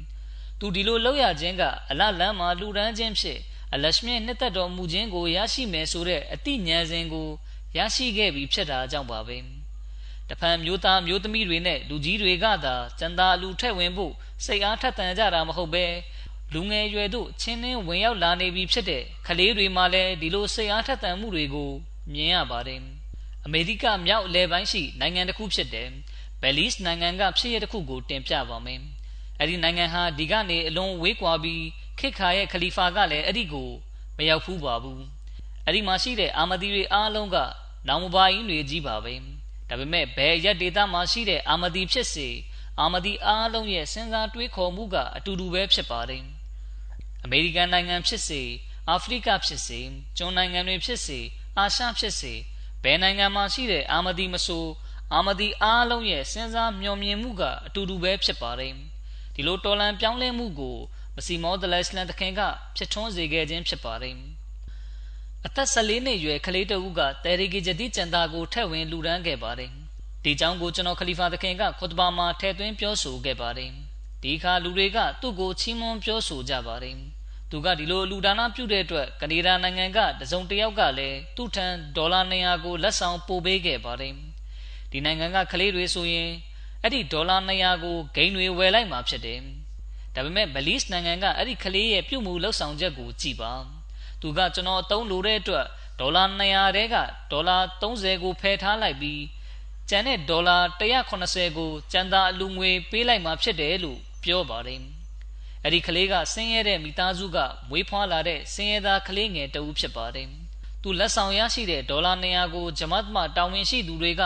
သူဒီလိုလုပ်ရခြင်းကအလလန်းမှာလူရန်ခြင်းဖြစ်အလရှမြင့်နှစ်သက်တော်မူခြင်းကိုရရှိမယ်ဆိုတဲ့အတိညာစဉ်ကိုရရှိခဲ့ပြီးဖြစ်တာကြောင့်ပါပဲ တဖန်မျိုးသားမျိုးသမီးတွေနဲ့လူကြီးတွေကသာကျန်တာလူထက်ဝင်ဖို့စိတ်အားထက်သန်ကြတာမဟုတ်ပဲလူငယ်ရွယ်တို့ချင်းနှင်းဝင်ရောက်လာနေပြီဖြစ်တဲ့ကလေးတွေမှလည်းဒီလိုစိတ်အားထက်သန်မှုတွေကိုမြင်ရပါတယ်အမေရိကမြောက်အလယ်ပိုင်းရှိနိုင်ငံတစ်ခုဖြစ်တဲ့ဘယ်လီစ်နိုင်ငံကဖြစ်ရတစ်ခုကိုတင်ပြပါမယ်အဲ့ဒီနိုင်ငံဟာဒီကနေအလွန်ဝေးကွာပြီးခေတ်ခါရဲ့ခလီဖာကလည်းအဲ့ဒီကိုမရောက်ဖူးပါဘူးအဲ့ဒီမှာရှိတဲ့အာမဒီတွေအားလုံးကနောင်မပါရင်တွေကြီးပါပဲ ဒါပေမဲ့ဘယ်ရက်ဒေတာမှာရှိတဲ့အာမဒီဖြစ်စေအာမဒီအားလုံးရဲ့စဉ်းစားတွေးခေါ်မှုကအတူတူပဲဖြစ်ပါတယ်အမေရိကန်နိုင်ငံဖြစ်စေအာဖရိကဖြစ်စေကျွန်းနိုင်ငံတွေဖြစ်စေအာရှဖြစ်စေဘယ်နိုင်ငံမှာရှိတဲ့အာမဒီမဆိုအာမဒီအားလုံးရဲ့စဉ်းစားမျှော်မြင်မှုကအတူတူပဲဖြစ်ပါတယ်ဒီလိုတော်လန်ပြောင်းလဲမှုကိုမစီမောဒလစ်လန်တခင်ကဖြစ်ထွန်းစေခဲ့ခြင်းဖြစ်ပါတယ် အသက်14နှစ်အရွယ် ကလေးတဦးကတဲရီဂီဂျဒီကျန်တာကိုထက်ဝင်လူရန်ခဲ့ပါတယ် ဒီကြောင့်ကို ကျွန်တော် ခလီဖာသခင်က ခွတ်ဘာမှာထဲသွင်း ပြောဆိုခဲ့ပါတယ် ဒီခါ လူတွေက သူ့ကို ချီးမွမ်းပြောဆိုကြပါတယ် သူက ဒီလိုလူဒါနပြုတဲ့အတွက် ကနေဒါနိုင်ငံက တစုံတစ်ယောက်ကလည်း သူ့ထံ ဒေါ်လာ200ကို လက်ဆောင်ပို့ပေးခဲ့ပါတယ် ဒီနိုင်ငံက ကလေးတွေဆိုရင် အဲ့ဒီ ဒေါ်လာ200ကို ဂိမ်းတွေ ဝယ်လိုက်မှာဖြစ်တယ် ဒါပေမဲ့ဘလီစ်နိုင်ငံက အဲ့ဒီကလေးရဲ့ ပြုမှုလှုပ်ဆောင်ချက်ကို ကြည်ပါ သူကကျွန်တော်အသုံးလိုတဲ့အတွက်ဒေါ်လာ200တဲကဒေါ်လာ30ကိုဖယ်ထားလိုက်ပြီးကျန်တဲ့ဒေါ်လာ180ကိုကျန်တာအလူငွေပေးလိုက်မှဖြစ်တယ်လို့ပြောပါတယ်။အဲ့ဒီကလေးကဆင်းရဲတဲ့မိသားစုကမွေးဖွားလာတဲ့ဆင်းရဲသားကလေးငယ်တဦးဖြစ်ပါတယ်။သူလက်ဆောင်ရရှိတဲ့ဒေါ်လာ200ကိုဂျမတ်မှတာဝန်ရှိသူတွေက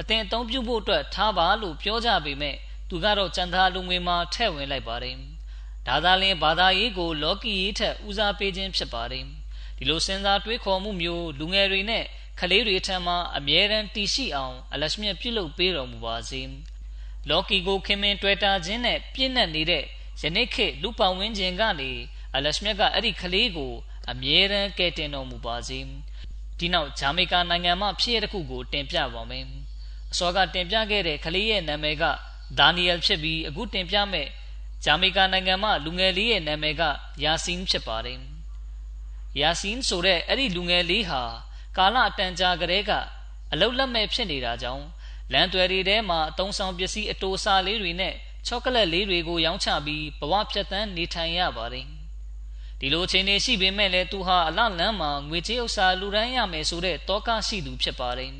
အတင်အသုံးပြုဖို့အတွက်ထားပါလို့ပြောကြပေမဲ့သူကတော့ကျန်တာလူငွေမှာထည့်ဝင်လိုက်ပါတယ်။ ဒါသာလင်ဘာသာရေးကို လောကီရေးထက်ဦးစားပေးခြင်းဖြစ်ပါတယ်။ဒီလိုစဉ်းစားတွေးခေါ်မှုမျိုးလူငယ်တွေနဲ့ခလေးတွေထံမှအမြဲတမ်းတည်ရှိအောင်အလရှမြတ်ပြုလုပ်ပေးတော်မူပါစေ။လော်ကီကိုခင်မင်တွေ့တာခြင်းနဲ့ပြည့်နှက်နေတဲ့ယနေ့ခေတ်လူပောင်ဝင်းခြင်းကနေအလရှမြတ်ကအဲ့ဒီခလေးကိုအမြဲတမ်းကယ်တင်တော်မူပါစေ။ဒီနောက်ဂျာမေကာနိုင်ငံမှဖြစ်ရတဲ့ခုကိုတင်ပြပါမယ်။အစောကတင်ပြခဲ့တဲ့ခလေးရဲ့နာမည်ကဒါနီယယ်ဖြစ်ပြီးအခုတင်ပြမဲ့ ဂျာမေကာနိုင်ငံမှလူငယ်လေးရဲ့နာမည်ကယာဆင်းဖြစ်ပါတယ်။ယာဆင်းဆိုတဲ့အဲ့ဒီလူငယ်လေးဟာကာလအတန်ကြာကလေးကအလုတ်လက်မဲ့ဖြစ်နေတာကြောင့်လမ်းသွယ်တွေထဲမှာအတုံးဆောင်ပစ္စည်းအတိုးစားလေးတွေနဲ့ချောကလက်လေးတွေကိုရောင်းချပြီးဘဝဖြတ်သန်းနေထိုင်ရပါတယ်ဒီလိုအခြေအနေရှိပေမဲ့လည်းသူဟာအလလန်းမှာငွေကြေးဥစ္စာလူရန်ရမယ်ဆိုတဲ့တောကရှိသူဖြစ်ပါတယ်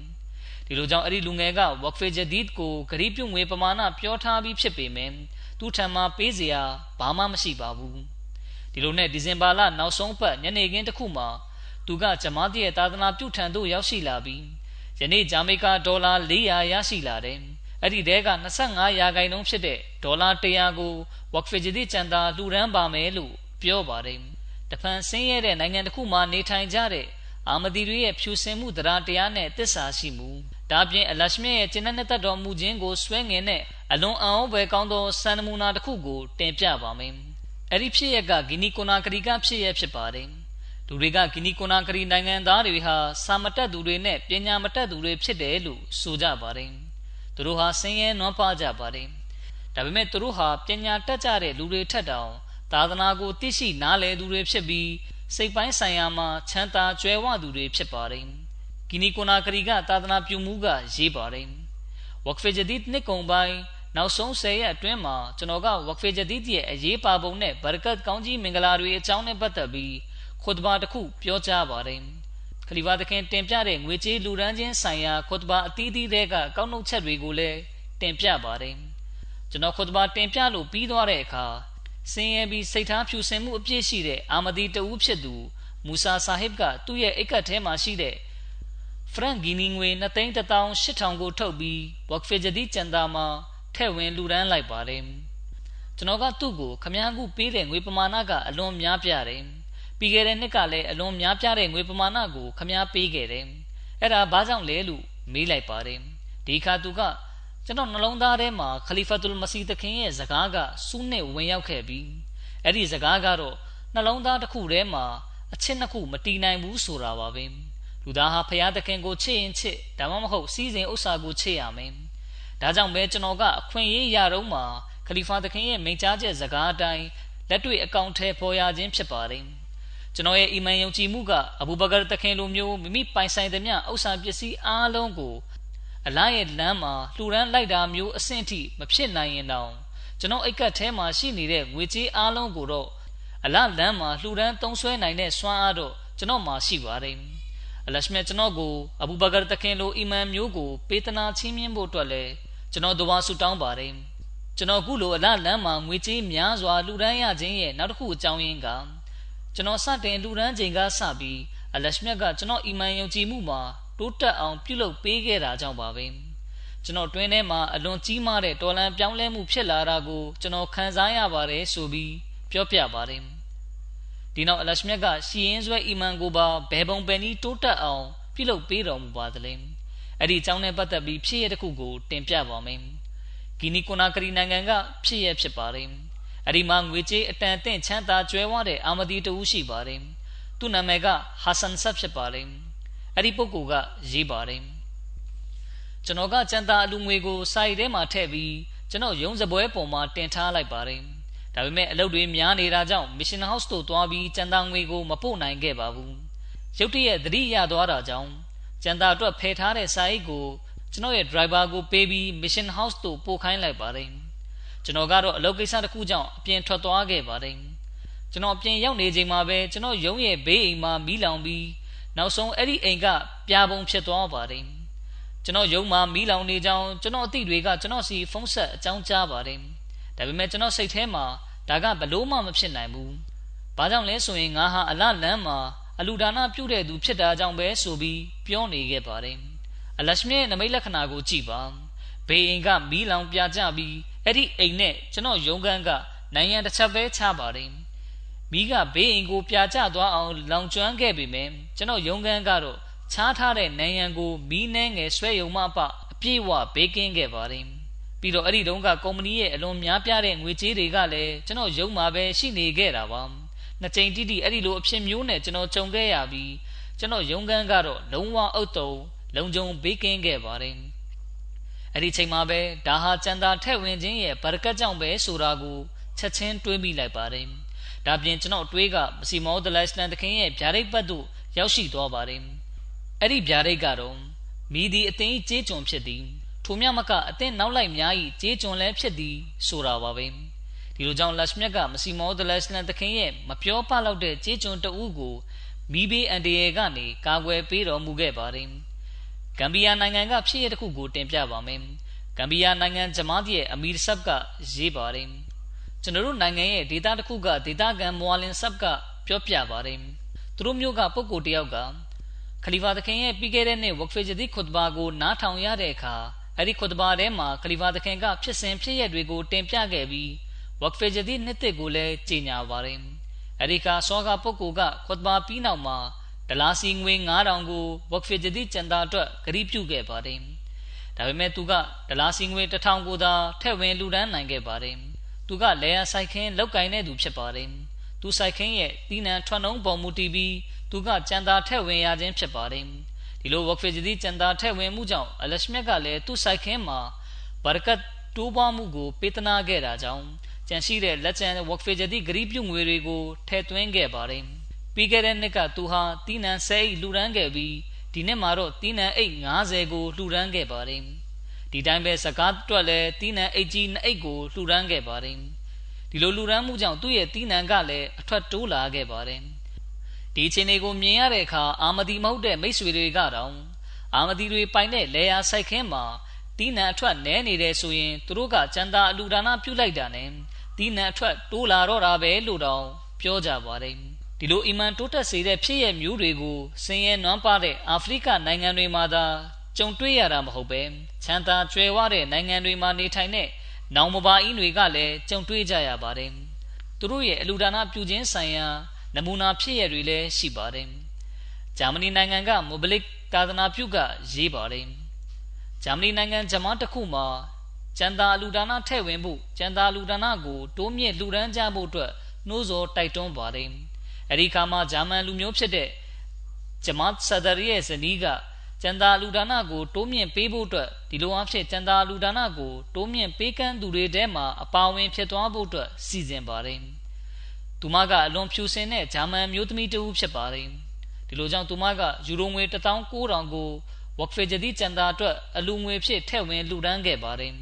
ဒီလိုကြောင့်အဲ့ဒီလူငယ်က Waqf Jadid ကိုဂရီးပြုတ်ငွေပမာဏပြောထားပြီးဖြစ်ပေမယ့် သူ့ထံမှာပေးစရာဘာမှမရှိပါဘူးဒီလိုနဲ့ဒီဇင်ဘာလနောက်ဆုံးပတ်ညနေခင်းတစ်ခုမှာသူကဂျမားတီရဲ့သာသနာပြုထံသို့ရောက်ရှိလာပြီးယနေ့ဂျာမေကာဒေါ်လာ400ရရှိလာတယ်။အဲ့ဒီတဲက25ရာခိုင်နှုန်းဖြစ်တဲ့ဒေါ်လာ100ကိုဝက်ဖီဂျီတီကျန်တာလှူဒန်းပါမယ်လို့ပြောပါတယ်။တဖန်ဆင်းရဲတဲ့နိုင်ငံတစ်ခုမှာနေထိုင်ကြတဲ့အာမဒီတွေရဲ့ဖြူစင်မှုတရားတရားနဲ့တစ္ဆာရှိမှု ဒါပြင်အလရှမြရဲ့ကျင့်တဲ့တတ်တော်မူခြင်းကိုဆွဲငင်တဲ့အလွန်အံ့ဩဖွယ်ကောင်းသောစံနမူနာတစ်ခုကိုတင်ပြပါမယ်။အဲ့ဒီဖြစ်ရကဂီနီကိုနာကရီကဖြစ်ရဖြစ်ပါတယ်။လူတွေကဂီနီကိုနာဂရီနိုင်ငံသားတွေဟာစာမတက်သူတွေနဲ့ပညာမတက်သူတွေဖြစ်တယ်လို့ဆိုကြပါတယ်သူတို့ဟာဆင်းရဲနွမ်းပါကြပါတယ်ဒါပေမဲ့သူတို့ဟာပညာတတ်ကြတဲ့လူတွေထက်တောင်သာသနာကိုသိရှိနားလည်သူတွေဖြစ်ပြီးစိတ်ပိုင်းဆိုင်ရာမှာချမ်းသာကြွယ်ဝသူတွေဖြစ်ပါတယ်။ ဂီနီကိုနာကရီကသာသနာပြုမှုကရေးပါတယ်။ဝက်ဖေဂျဒီဒ်နှစ်ကုံပိုင်းနောက်ဆုံး၁၀ရက်အတွင်းမှာကျွန်တော်ကဝက်ဖေဂျဒီဒ်ရဲ့အရေးပါပုံနဲ့ဘရကတ်ကောင်းကြီးမင်္ဂလာတွေအကြောင်းနဲ့ပတ်သက်ပြီးခွတ်ဘာတစ်ခုပြောကြားပါတယ်။ခလီဖာသခင်တင်ပြတဲ့ငွေကြေးလူရန်ချင်းဆိုင်ရာခွတ်ဘာအသီးသီးတွေကကောက်နှုတ်ချက်တွေကိုလည်းတင်ပြပါတယ်။ကျွန်တော်ခွတ်ဘာတင်ပြလို့ပြီးသွားတဲ့အခါဆင်းရဲပြီးစိတ်ထားဖြူစင်မှုအပြည့်ရှိတဲ့အာမဒီတဦးဖြစ်သူမူဆာဆာဟစ်ကသူ့ရဲ့အိတ်ကတ်ထဲမှာရှိတဲ့ ဖရန်ဂီနီငွေ2,800ကိုထုတ်ပြီးဝက်ဖေဂျဒီကျန်တာမှာထည့်ဝင်လူဒန်းလိုက်ပါတယ်ကျွန်တော်ကသူ့ကိုခမည်းကူပေးတဲ့ငွေပမာဏကအလွန်များပြားတယ်ပြီးခဲ့တဲ့နှစ်ကလည်းအလွန်များပြားတဲ့ငွေပမာဏကိုခမည်းပေးခဲ့တယ်အဲ့ဒါဘာကြောင့်လဲလို့မေးလိုက်ပါတယ်ဒီခါသူကကျွန်တော်နှလုံးသားထဲမှာခလီဖတ်တူလ်မစီသခင်ရဲ့စကားကစူးနဲ့ဝင်ရောက်ခဲ့ပြီးအဲ့ဒီစကားကတော့နှလုံးသားတစ်ခုထဲမှာအချစ်နှစ်ခုမတီးနိုင်ဘူးဆိုတာပါပဲ လူသားဟာဖရာသခင်ကိုချစ်ရင်ချစ်ဒါမှမဟုတ်စီးစိမ်ဥစ္စာကိုချစ်ရမယ်ဒါကြောင့်ပဲကျွန်တော်ကအခွင့်အရေးရတော့မှခလီဖာသခင်ရဲ့မိန့်ကြားချက်စကားအတိုင်းလက်တွေ့အကောင့်ထဲပေါ်ရခြင်းဖြစ်ပါတယ်ကျွန်တော်ရဲ့အီမန်ယုံကြည်မှုကအဘူဘကာသခင်လိုမျိုးမိမိပိုင်ဆိုင်သမျှဥစ္စာပစ္စည်းအားလုံးကိုအလားရဲ့လမ်းမှာလှူဒန်းလိုက်တာမျိုးအဆင့်ထိမဖြစ်နိုင်ရင်တောင်ကျွန်တော်အိတ်ကတ်ထဲမှာရှိနေတဲ့ငွေကြေးအားလုံးကိုတော့အလားလမ်းမှာလှူဒန်းသုံးဆွဲနိုင်တဲ့စွမ်းအားတော့ကျွန်တော်မှာရှိပါတယ် အလရှမြတ်ကျွန်တော်ကိုအဘူဘကာတခင်လိုအီမန်မျိုးကိုပေးသနာချင်းမြင့်ဖို့အတွက်လည်းကျွန်တော်ဒဝါဆူတောင်းပါတယ်ကျွန်တော်ခုလိုအလားလမ်းမှာငွေကြေးများစွာလှူဒန်းရခြင်းရဲ့နောက်တစ်ခုအကြောင်းရင်းကကျွန်တော်စတင်လှူဒန်းချိန်ကစပြီးအလရှမြတ်ကကျွန်တော်အီမန်ယုံကြည်မှုမှာတိုးတက်အောင်ပြုလုပ်ပေးခဲ့တာကြောင့်ပါပဲကျွန်တော်တွင်းထဲမှာအလွန်ကြီးမားတဲ့တော်လန်ပြောင်းလဲမှုဖြစ်လာတာကိုကျွန်တော်ခံစားရပါတယ်ဆိုပြီးပြောပြပါတယ် ဒီနောက်အလရှမြတ်ကရှီရင်ဆွဲအီမန်ကိုပါဘယ်ပုံပဲနည်းတိုးတက်အောင်ပြုလုပ်ပေးတော်မူပါသလဲအဲ့ဒီအကြောင်းနဲ့ပတ်သက်ပြီးဖြစ်ရတဲ့ခုကိုတင်ပြပါမယ်ဂီနီကိုနာကရီနိုင်ငံကဖြစ်ရဖြစ်ပါတယ်အဲ့ဒီမှာငွေကြေးအတန်အသင့်ချမ်းသာကြွယ်ဝတဲ့အာမဒီတူရှိပါတယ်သူ့နာမည်ကဟာဆန်ဆပ်ဖြစ်ပါတယ်အဲ့ဒီပုဂ္ဂိုလ်ကရေးပါတယ်ကျွန်တော်ကကျန်တာအလူငွေကိုစာရီထဲမှာထည့်ပြီးကျွန်တော်ရုံးစပွဲပေါ်မှာတင်ထားလိုက်ပါတယ် ဒါပေမဲ့အလုပ်တွေများနေတာကြောင့် Mission House တို့သွားပြီးကျန်တာငွေကို မပို့နိုင်ခဲ့ပါဘူးရုတ်တရက်သတိရသွားတာကြောင့်ကျန်တာအတွက်ဖယ်ထားတဲ့စာရိတ်ကိုကျွန်တော်ရဲ့ driver ကိုပေးပြီး Mission House တို့ပို့ခိုင်းလိုက်ပါတယ်ကျွန်တော်ကတော့အလုပ်ကိစ္စတစ်ခုကြောင့်အပြင်ထွက်သွားခဲ့ပါတယ်ကျွန်တော်အပြင်ရောက်နေချိန်မှာပဲကျွန်တော်ရုံးရဲ့ဘေးအိမ်မှာမီးလောင်ပြီးနောက်ဆုံးအဲ့ဒီအိမ်ကပြာပုံဖြစ်သွားပါတယ်ကျွန်တော်ရုံမှာမီးလောင်နေကြောင်းကျွန်တော်အသည့်တွေကကျွန်တော်စီဖုန်းဆက်အကြောင်းကြားပါတယ် ဒါပေမဲ့ကျွန်တော်စိတ်ထဲမှာဒါကဘလို့မှမဖြစ်နိုင်ဘူးဘာကြောင့်လဲဆိုရင်ငါဟာအလလန်းမှာအလူဒါနပြုတဲ့သူဖြစ်တာကြောင့်ပဲဆိုပြီးပြောနေခဲ့ပါတယ်အလရှမြရဲ့နမိတ်လက္ခဏာကိုကြည့်ပါဘေးအိမ်ကမီးလောင်ပြကြပြီးအဲ့ဒီအိမ်နဲ့ကျွန်တော်ရုံးခန်းကနိုင်ငံတစ်ချက်ပဲချပါတယ်မိကဘေးအိမ်ကိုပြာကျသွားအောင်လောင်ကျွမ်းခဲ့ပေမယ့်ကျွန်တော်ရုံးခန်းကတော့ချားထားတဲ့နိုင်ရန်ကိုမီးနှဲငယ်ဆွဲယုံမှပအပြည့်ဝဘေးကင်းခဲ့ပါတယ် ပြီးတော့အဲ့ဒီတုန်းကကုမ္ပဏီရဲ့အလွန်များပြားတဲ့ငွေကြေးတွေကလည်းကျွန်တော်ရုံမှာပဲရှိနေခဲ့တာပါနှစ်ကြိမ်တိတိအဲ့ဒီလိုအဖြစ်မျိုးနဲ့ကျွန်တော်ကြုံခဲ့ရပြီးကျွန်တော်ရုံးခန်းကတော့လုံးဝအုပ်တုံလုံခြုံဘေးကင်းခဲ့ပါတယ်အဲ့ဒီချိန်မှာပဲဒါဟာကျန်တာထက်ဝင်ခြင်းရဲ့ဘရကတ်ကြောင့်ပဲဆိုတာကိုချက်ချင်းတွေးမိလိုက်ပါတယ်။ဒါပြင်ကျွန်တော်တွေးကမစီမောဒလိုင်စလန်တခင်ရဲ့ဗျာဒိတ်ဘတ်သို့ရောက်ရှိသွားပါတယ်။အဲ့ဒီဗျာဒိတ်ကတော့မိဒီအသိကြေးကျွန်ဖြစ်သည် ထိုမြမကအသင်းနောက်လိုက်များ၏ကြေးကျွန်လည်းဖြစ်သည်ဆိုတာပါပဲ။ဒီလိုကြောင့်လက်မြက်ကမစီမောဒလိုင်စလန်တခင်ရဲ့မပြောပလောက်တဲ့ကြေးကျွန်တဦးကိုမိဘေးအန်တရေကနေကာကွယ်ပေးတော်မူခဲ့ပါတယ်။ဂမ်ဘီယာနိုင်ငံကဖြစ်ရတဲ့ခုကိုတင်ပြပါမယ်။ဂမ်ဘီယာနိုင်ငံဂျမားတီရဲ့အမီရ်ဆပ်ကရေးပါတယ်။ကျွန်တော်တို့နိုင်ငံရဲ့ဒေတာတစ်ခုကဒေတာကန်မွာလင်ဆပ်ကပြောပြပါတယ်သူတို့မျိုးကပုဂ္ဂိုလ်တယောက်ကခလီဖာသခင်ရဲ့ပြီးခဲ့တဲ့နှစ်ဝက်ဖေဂျဒီခွတ်ဘာကိုနားထောင်ရတဲ့အခါ အဲ့ဒီခွတ်ဘာထဲမှာခလီဖာသခင်ကဖြစ်စဉ်ဖြစ်ရပ်တွေကိုတင်ပြခဲ့ပြီးဝက်ဖေဂျဒီနှစ်တစ်ကိုလည်းကြေညာပါတယ်အဲ့ဒီကစောကပုဂ္ဂိုလ်ကခွတ်ဘာပြီးနောက်မှာဒလာစီငွေ9000ကိုဝက်ဖေဂျဒီကျန်တာအတွက်ဂရီးပြုခဲ့ပါတယ်ဒါပေမဲ့သူကဒလာစီငွေ1000ကိုသာထည့်ဝင်လူဒန်းနိုင်ခဲ့ပါတယ်သူကလေယာဆိုင်ခင်းလောက်ကင်တဲ့သူဖြစ်ပါတယ်။သူဆိုင်ခင်းရဲ့တီးနှံထွက်နှုံးပေါ်မူတည်ပြီးသူကကြံသာထက်ဝင်ရခြင်းဖြစ်ပါတယ်။ ဒီလိုဝက်ဖေဂျဒီကြံသာထက်ဝင်မှုကြောင့်အလရှမြတ်ကလည်းသူ့ဆိုင်ခင်းမှာဘာရကတ်တိုးပွားမှုကိုပေးသနာခဲ့တာကြောင့်ကြန့်ရှိတဲ့လက်ကျန်ဝက်ဖေဂျတိဂရီးပြုငွေတွေကိုထည့်သွင်းခဲ့ပါတယ်ပြီးခဲ့တဲ့နှစ်ကသူဟာတီးနံ10အိတ်လှူဒန်းခဲ့ပြီးဒီနှစ်မှာတော့တီးနံအိတ်90ကိုလှူဒန်းခဲ့ပါတယ်ဒီတိုင်းပဲစကားတွက်လဲတီးနံအိတ်ကြီး2အိတ်ကိုလှူဒန်းခဲ့ပါတယ်ဒီလိုလှူဒန်းမှုကြောင့်သူ့ရဲ့တီးနံကလည်းအထွက်တိုးလာခဲ့ပါတယ် ဒီအခြေအနေကိုမြင်ရတဲ့အခါအာမဒီမဟုတ်တဲ့မိတ်ဆွေတွေကတော့အာမဒီတွေပိုင်တဲ့လေယာစိုက်ခင်းမှာတီးနံအထွက်နဲနေတယ်ဆိုရင်သူတို့ကကျန်တာအလူဒါနပြုလိုက်တာနဲ့တီးနံအထွက်တိုးလာတော့တာပဲလို့တော့ပြောကြပါတယ်ဒီလိုအီမန်တိုးတက်စေတဲ့ဖြစ်ရမျိုးတွေကိုစင်ရဲနွမ်းပါတဲ့အာဖရိကနိုင်ငံတွေမှာသာကြုံတွေ့ရတာမဟုတ်ပဲချမ်းသာကြွယ်ဝတဲ့နိုင်ငံတွေမှာနေထိုင်တဲ့နောင်မပါအင်းတွေကလည်းကြုံတွေ့ကြရပါတယ်သူတို့ရဲ့အလူဒါနပြုခြင်းဆိုင်ရာ နမူနာဖြစ်ရတွေလည်းရှိပါတယ်ဂျာမနီနိုင်ငံကမိုဘလစ်ကာသနာပြုကရေးပါတယ်ဂျာမနီနိုင်ငံဂျမန်တစ်ခုမှာကျန်တာလူဒါနထဲ့ဝင်ဖို့ကျန်တာလူဒါနကိုတိုးမြင့်လူဒန်းကြဖို့အတွက်နှိုးဆော်တိုက်တွန်းပါတယ်အဲဒီခါမှာဂျာမန်လူမျိုးဖြစ်တဲ့ဂျမတ်ဆဒရီရဲ့ဇနီးကကျန်တာလူဒါနကိုတိုးမြင့်ပေးဖို့အတွက်ဒီလိုအဖြစ်ကျန်တာလူဒါနကိုတိုးမြင့်ပေးကမ်းသူတွေထဲမှာအပါဝင်ဖြစ်သွားဖို့အတွက်စီစဉ်ပါတယ် သူမကအလွန်ဖြူစင်တဲ့ဂျာမန်မျိုးသမီးတဦးဖြစ်ပါတယ်ဒီလိုကြောင့်သူမကယူရိုငွေ19000ကိုဝက်ဖေဂျဒီကျန်တာအတွက်အလူငွေဖြစ်ထည့်ဝင်လှူဒန်းခဲ့ပါတယ်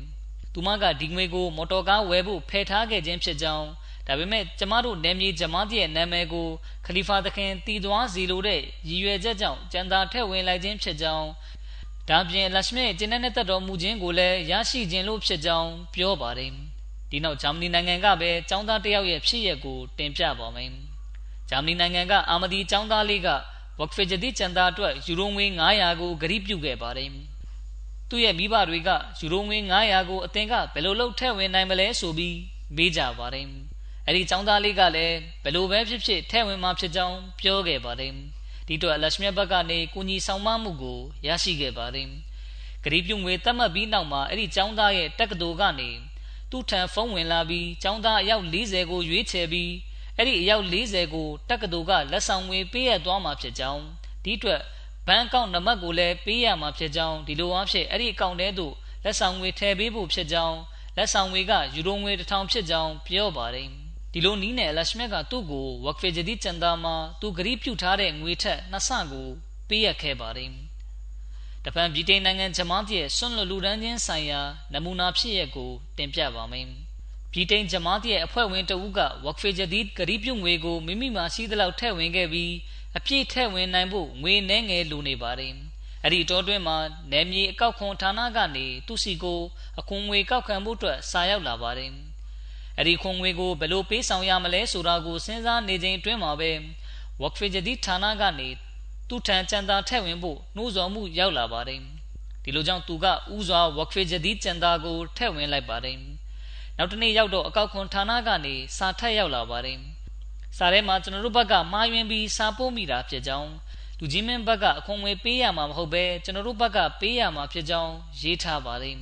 သူမကဒီငွေကိုမော်တော်ကားဝယ်ဖို့ဖယ်ထားခဲ့ခြင်းဖြစ်ကြောင်းဒါပေမဲ့ကျမတို့နယ်မြေဂျမားတီရဲ့နာမည်ကိုခလီဖာသခင်တည်သွားစီလိုတဲ့ရည်ရွယ်ချက်ကြောင့်ကျန်တာထည့်ဝင်လိုက်ခြင်းဖြစ်ကြောင်းဒါပြင်လက်ရှမေကျင်းတဲ့တက်တော်မူခြင်းကိုလည်းရရှိခြင်းလို့ဖြစ်ကြောင်းပြောပါတယ် ဒီနောက်ဂျာမနီနိုင်ငံကပဲចောင်းသားတယောက်ရဲ့ဖြစ်ရပ်ကိုတင်ပြပါမယ်ဂျာမနီနိုင်ငံကအာမဒီចောင်းသားလေးကဝက်ဖေဂျဒီကျန်တာအတွက်ယူရိုငွေ900ကိုဂရိပြုခဲ့ပါတယ်သူ့ရဲ့မိဘတွေကယူရိုငွေ900ကိုအသင်ကဘယ်လိုလုပ်ထည့်ဝင်နိုင်မလဲဆိုပြီးမေးကြပါတယ်အဲ့ဒီចောင်းသားလေးကလည်းဘယ်လိုပဲဖြစ်ဖြစ်ထဲ့ဝင်မှဖြစ်ကြောင်းပြောခဲ့ပါတယ်ဒီတော့လက်ရှမြတ်ဘက်ကနေကုညီဆောင်မမှုကိုရရှိခဲ့ပါတယ်ဂရီပြုငွေတတ်မှတ်ပြီးနောက်မှာအဲ့ဒီចောင်းသားရဲ့တက္ကသိုလ်ကနေ သူ့ထံဖုန်းဝင်လာပြီးចောင်းသားအယောက်40ကိုရွေးချယ်ပြီးအဲ့ဒီအယောက်40ကိုတက္ကသိုလ်ကလက်ဆောင်ငွေပေးရသွားမှာဖြစ်ကြောင်းဒီအတွက်ဘဏ်အကောင့်နံပါတ်ကိုလည်းပေးရမှာဖြစ်ကြောင်းဒီလိုအားဖြင့်အဲ့ဒီအကောင့်ထဲသို့လက်ဆောင်ငွေထည့်ပေးဖို့ဖြစ်ကြောင်းလက်ဆောင်ငွေကယူရိုငွေ1000ဖြစ်ကြောင်းပြောပါတယ်ဒီလိုနီးနဲ့အလရှမြတ်ကသူ့ကိုဝက်ဖေဂျဒီချန်တာမှာသူဂရီးပြုထားတဲ့ငွေထက်နှစ်ဆကိုပေးရခဲ့ပါတယ်။ တပန်ဗြိတိန်နိုင်ငံဂျမတ်ရဲ့ဆွန့်လွတ်လူဒန်းချင်းဆိုင်ရာနမူနာဖြစ်ရပ်ကိုတင်ပြပါမယ်။ဗြိတိန်ဂျမတ်ရဲ့အဖွဲ့ဝင်တဦးကဝက်ဖေဂျဒီဂရီးပြုငွေကိုမိမိမှာရှိသလောက်ထည့်ဝင်ခဲ့ပြီးအပြည့်ထည့်ဝင်နိုင်ဖို့ငွေနှဲငယ်လိုနေပါတယ်။အဲ့ဒီတောတွင်းမှာနယ်မြေအကောက်ခွန်ဌာနကနေသူစီကိုအခွန်ငွေကောက်ခံမှုအတွက်စာရောက်လာပါတယ်။အဲ့ဒီခွန်ငွေကိုဘယ်လိုပေးဆောင်ရမလဲဆိုတာကိုစဉ်းစားနေချိန်အတွင်းမှာပဲ work fragility ဌာနကနေ သူ့ထံကြံသာထည့်ဝင်ဖို့နှိုးဆော်မှုရောက်လာပါတယ်ဒီလိုကြောင့်သူကဥစွာ work fragility ကြံသာကိုထည့်ဝင်လိုက်ပါတယ်နောက်တနေ့ရောက်တော့အကောက်ခွန်ဌာနကနေစာထက်ရောက်လာပါတယ်စာထဲမှာကျွန်တော်တို့ဘက်ကမှားယွင်းပြီးစာပို့မိတာဖြစ်ကြောင်းလူကြီးမင်းဘက်ကအခွန်ငွေပေးရမှာမဟုတ်ပဲကျွန်တော်တို့ဘက်ကပေးရမှာဖြစ်ကြောင်းရေးထားပါတယ်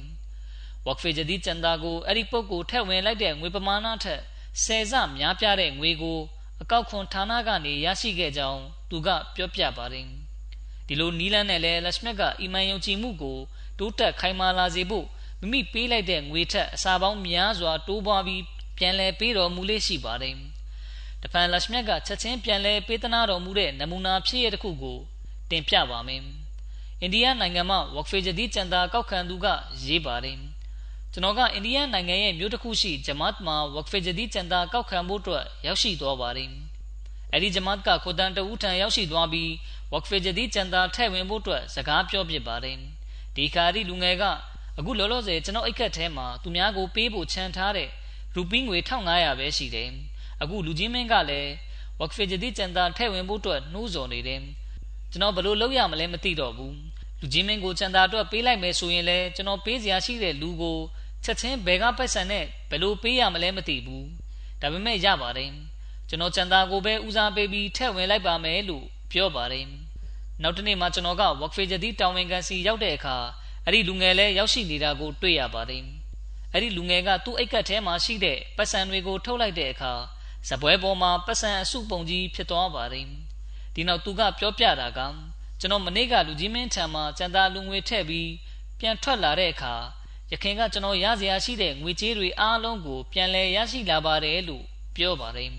ဝက်ဖေဂျဒီချန်ဒါကိုအဲ့ဒီပုဂ္ဂိုလ်ထက်ဝင်လိုက်တဲ့ငွေပမာဏထက်ဆယ်ဆများပြားတဲ့ငွေကို အကောက်ခွန်ဌာနကနေရရှိခဲ့ကြောင်းသူကပြောပြပါတယ်ဒီလိုနီလန်းနဲ့လဲလက်ရှမက်ကအီမန်ယုံကြည်မှုကိုတိုးတက်ခိုင်မာလာစေဖို့မိမိပေးလိုက်တဲ့ငွေထက်အစာပေါင်းများစွာတိုးပွားပြီးပြန်လည်ပေးတော်မူလေးရှိပါတယ်တဖန်လက်ရှမက်ကချက်ချင်းပြန်လည်ပေးသနာတော်မူတဲ့နမူနာဖြစ်ရတဲ့ခုကိုတင်ပြပါမယ်အိန္ဒိယနိုင်ငံမှာဝက်ဖေဂျဒီချန်တာကောက်ခံသူကရေးပါတယ် ကျွန်တော်ကအိန္ဒိယနိုင်ငံရဲ့မြို့တစ်ခုရှိဂျမတ်မှာဝက်ဖေဂျဒီချန်တာကောက်ခံဖို့အတွက် ရောက်ရှိသွားပါတယ်။အဲဒီဂျမတ်ကခိုတန်တဦးထံရောက်ရှိသွားပြီးဝက်ဖေဂျဒီချန်တာထဲ့ဝင်ဖို့အတွက်စကားပြောပြပါတယ်။ဒီခါရီလူငယ်ကအခုလောလောဆယ်ကျွန်တော်အိတ်ခတ်ထဲမှာသူများကိုပေးဖို့ခြံထားတဲ့ရူပီးငွေ1500ပဲရှိတယ်။အခုလူချင်းမင်းကလည်းဝက်ဖေဂျဒီချန်တာထဲ့ဝင်ဖို့အတွက်နှိုးဆော်နေတယ်။ကျွန်တော်ဘယ်လိုလုပ်ရမလဲမသိတော့ဘူး။ လူချင်းမင်းကိုချန်တာအတွက်ပေးလိုက်မယ်ဆိုရင်လည်းကျွန်တော်ပေးစရာရှိတဲ့လူကိုချက်ချင်းဘယ်ကပိုက်ဆံနဲ့ဘယ်လိုပေးရမလဲမသိဘူးဒါပေမဲ့ရပါတယ်ကျွန်တော်ချန်တာကိုပဲဦးစားပေးပြီးထည့်ဝင်လိုက်ပါမယ်လို့ပြောပါတယ်နောက်တနေ့မှကျွန်တော်က work phase ဒီတာဝန်ခံစီရောက်တဲ့အခါအဲ့ဒီလူငယ်လည်းရောက်ရှိနေတာကိုတွေ့ရပါတယ်အဲ့ဒီလူငယ်ကသူ့အိတ်ကတ်ထဲမှာရှိတဲ့ပတ်စံတွေကိုထုတ်လိုက်တဲ့အခါဇပွဲပေါ်မှာပတ်စံအစုပုံကြီးဖြစ်သွားပါတယ်ဒီနောက်သူကပြောပြတာက ကျွန်တော်မနေ့ကလူကြီးမင်းထံမှာစံတာလူငွေထည့်ပြီးပြန်ထွက်လာတဲ့အခါရယခင်ကကျွန်တော်ရစရာရှိတဲ့ငွေကြေးတွေအားလုံးကို ပြန်လည်ရရှိလာပါတယ်လို့ပြောပါတယ်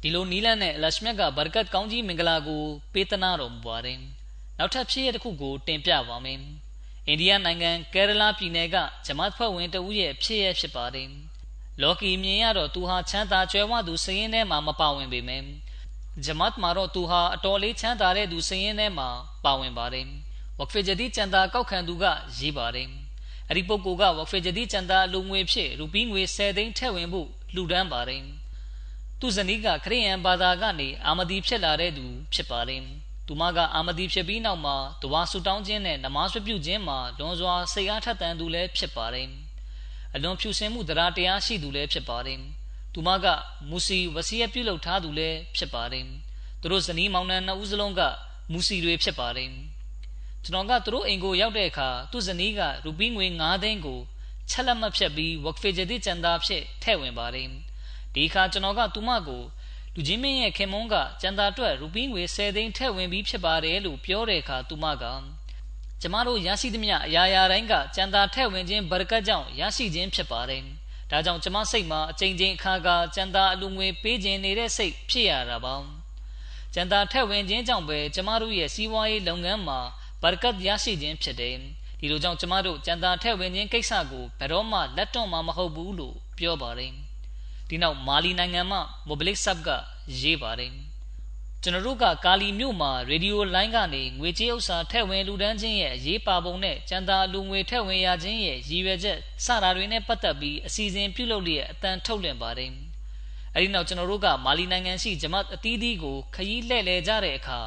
ဒီလိုနီလန်နဲ့လရှမြတ်ကဘာကတ်ကောင်းကြီးမင်္ဂလာကို ပေးသနာတော်မူပါတယ်နောက်ထပ်ဖြစ်ရတစ်ခုကိုတင်ပြပါမယ်အိန္ဒိယနိုင်ငံကယ်ရလာပြည်နယ်ကဂျမတ်ဖွဲ့ဝင်တဦးရဲ့ဖြစ်ရဖြစ်ပါတယ်လော်ကီမြင်ရတော့သူဟာချမ်းသာကြွယ်ဝသူစည်ရင်းထဲမှာမပါဝင်ပေမယ့် ဂျမတ်မှာတော့သူဟာအတော်လေးချမ်းသာတဲ့သူစည်ရင်းထဲမှာပါဝင်ပါတယ်ဝက်ဖေဂျဒီကျန်တာကောက်ခံသူကရေးပါတယ်အဲ့ဒီပုဂ္ဂိုလ်ကဝက်ဖေဂျဒီကျန်တာအလူငွေဖြစ်ရူပီးငွေ10သိန်းထည့်ဝင်ဖို့လှူဒန်းပါတယ်သူဇနီးကခရိယန်ဘာသာကနေအာမဒီဖြစ်လာတဲ့သူဖြစ်ပါတယ်သူမကအာမဒီဖြစ်ပြီးနောက်မှာတဝါဆူတောင်းခြင်းနဲ့နမတ်ပြုခြင်းမှာလွန်စွာစိတ်အားထက်သန်သူလည်းဖြစ်ပါတယ်အလွန်ဖြူစင်မှုတရားတရားရှိသူလည်းဖြစ်ပါတယ် သူမကမူစီဝစီယပြုလုပ်ထားသူလည်းဖြစ်ပါတယ်သူတို့ဇနီးမောင်နှံနှစ်ဦးစလုံးကမူစီတွေဖြစ်ပါတယ်ကျွန်တော်ကသူတို့အိမ်ကိုရောက်တဲ့အခါသူ့ဇနီးကရူပီးငွေ9သိန်းကိုချက်လက်မဖြတ်ပြီးဝက်ဖေဂျဒီကျန်တာဖြစ်ထည့်ဝင်ပါတယ်ဒီအခါကျွန်တော်ကသူမကိုလူချင်းမင်းရဲ့ခင်မုန်းကကျန်တာအတွက်ရူပီးငွေ10သိန်းထည့်ဝင်ပြီးဖြစ်ပါတယ်လို့ပြောတဲ့အခါသူမကကျမတို့ရရှိသမျှအရာရာတိုင်းကကျန်တာထည့်ဝင်ခြင်းဘရကတ်ကြောင့်ရရှိခြင်းဖြစ်ပါတယ် ဒါကြောင့်ကျမစိတ်မှာအချိန်ချင်းအခါကကျန်တာအလူငွေပေးခြင်းနေတဲ့စိတ်ဖြစ်ရတာပါကျန်တာထက်ဝင်ခြင်းကြောင့်ပဲကျမတို့ရဲ့စီးပွားရေးလုပ်ငန်းမှာဘာကတ်ရရှိခြင်းဖြစ်တယ်ဒီလိုကြောင့်ကျမတို့ကျန်တာထက်ဝင်ခြင်းကိစ္စကိုဘယ်တော့မှလက်တွန့်မှာမဟုတ်ဘူးလို့ပြောပါတယ်ဒီနောက်မာလီနိုင်ငံမှာမိုဘလစ်ဆပ်ကရေးပါတယ် ကျွန်တော်တို့က ကာလီမြို့မှာ ရေဒီယိုလိုင်းကနေ ငွေကြေးဥစ္စာထည့်ဝင်လူဒန်းခြင်းရဲ့ အရေးပါပုံနဲ့ ကျန်တာလူငွေထည့်ဝင်ရခြင်းရဲ့ ရည်ရွယ်ချက် စတာတွေနဲ့ပတ်သက်ပြီး အစီအစဉ်ပြုလုပ်လျက်အတန်ထုတ်လွှင့်ပါတယ်။အဲဒီနောက် ကျွန်တော်တို့က မာလီနိုင်ငံရှိ ဂျမတ်အသီးသီးကို ခရီးလှည့်လည်ကြတဲ့အခါ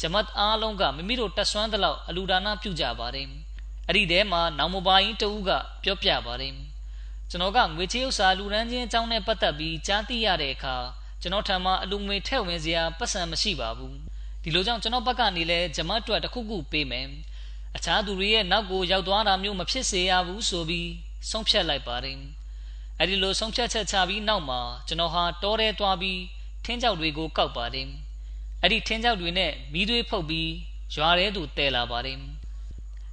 ဂျမတ်အားလုံးက မိမိတို့တက်ဆွမ်းသလောက် အလူဒါနာပြုကြပါတယ်။အဲ့ဒီထဲမှာ နောင်မပိုင်တဦးက ပြောပြပါတယ်။ကျွန်တော်က ငွေကြေးဥစ္စာလူဒန်းခြင်းအကြောင်းနဲ့ပတ်သက်ပြီး ကြားသိရတဲ့အခါ ကျွန်တော်ထံမှာအလူငွေထည့်ဝင်စရာပတ်စံမရှိပါဘူးဒီလိုကြောင့်ကျွန်တော်ဘက်ကနေလဲဂျမတ်အတွက်တခုခုပေးမယ်အခြားသူတွေရဲ့နောက်ကိုရောက်သွားတာမျိုးမဖြစ်စေရဘူးဆိုပြီးဆုံးဖြတ်လိုက်ပါတယ်အဲ့ဒီလိုဆုံးဖြတ်ချက်ချပြီးနောက်မှာကျွန်တော်ဟာတောထဲသွားပြီးထင်းကြောက်တွေကိုကောက်ပါတယ်အဲ့ဒီထင်းကြောက်တွေနဲ့မီးသွေးဖုတ်ပြီးရွာထဲသို့တဲလာပါတယ်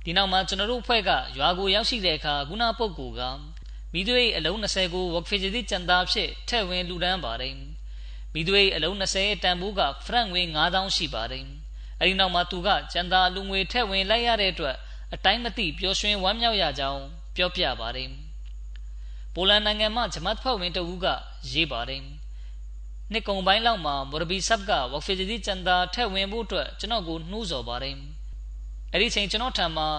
ဒီနောက်မှာကျွန်တော်တို့အဖွဲ့ကရွာကိုရောက်ရှိတဲ့အခါခုနပုတ်ကူကမီးသွေးအလုံး20ကိုဝက်ဖေဂျီတီကျန်တာဖြစ်ထည့်ဝင်လူဒန်းပါတယ် မိသွေးအလုံး20တန်ဖိုးကဖရန့်ငွေ9000ရှိပါတယ်။အဲဒီနောက်မှာသူကကျန်တာလူငွေထက်ဝင်လိုက်ရတဲ့အတွက်အတိုင်းမသိပျော်ရွှင်ဝမ်းမြောက်ရကြောင်းပြောပြပါတယ်။ပိုလန်နိုင်ငံမှာဂျမတ်ဖွဲ့ဝင်တဦးကရေးပါတယ်။နှစ်ကုံပိုင်းလောက်မှာမော်ရဘီဆပ်ကဝက်ဖီဂျီကျန်တာထက်ဝင်ဖို့အတွက်ကျွန်တော်ကိုနှိုးဆော်ပါတယ်။အဲဒီချိန်ကျွန်တော်ထံမှာ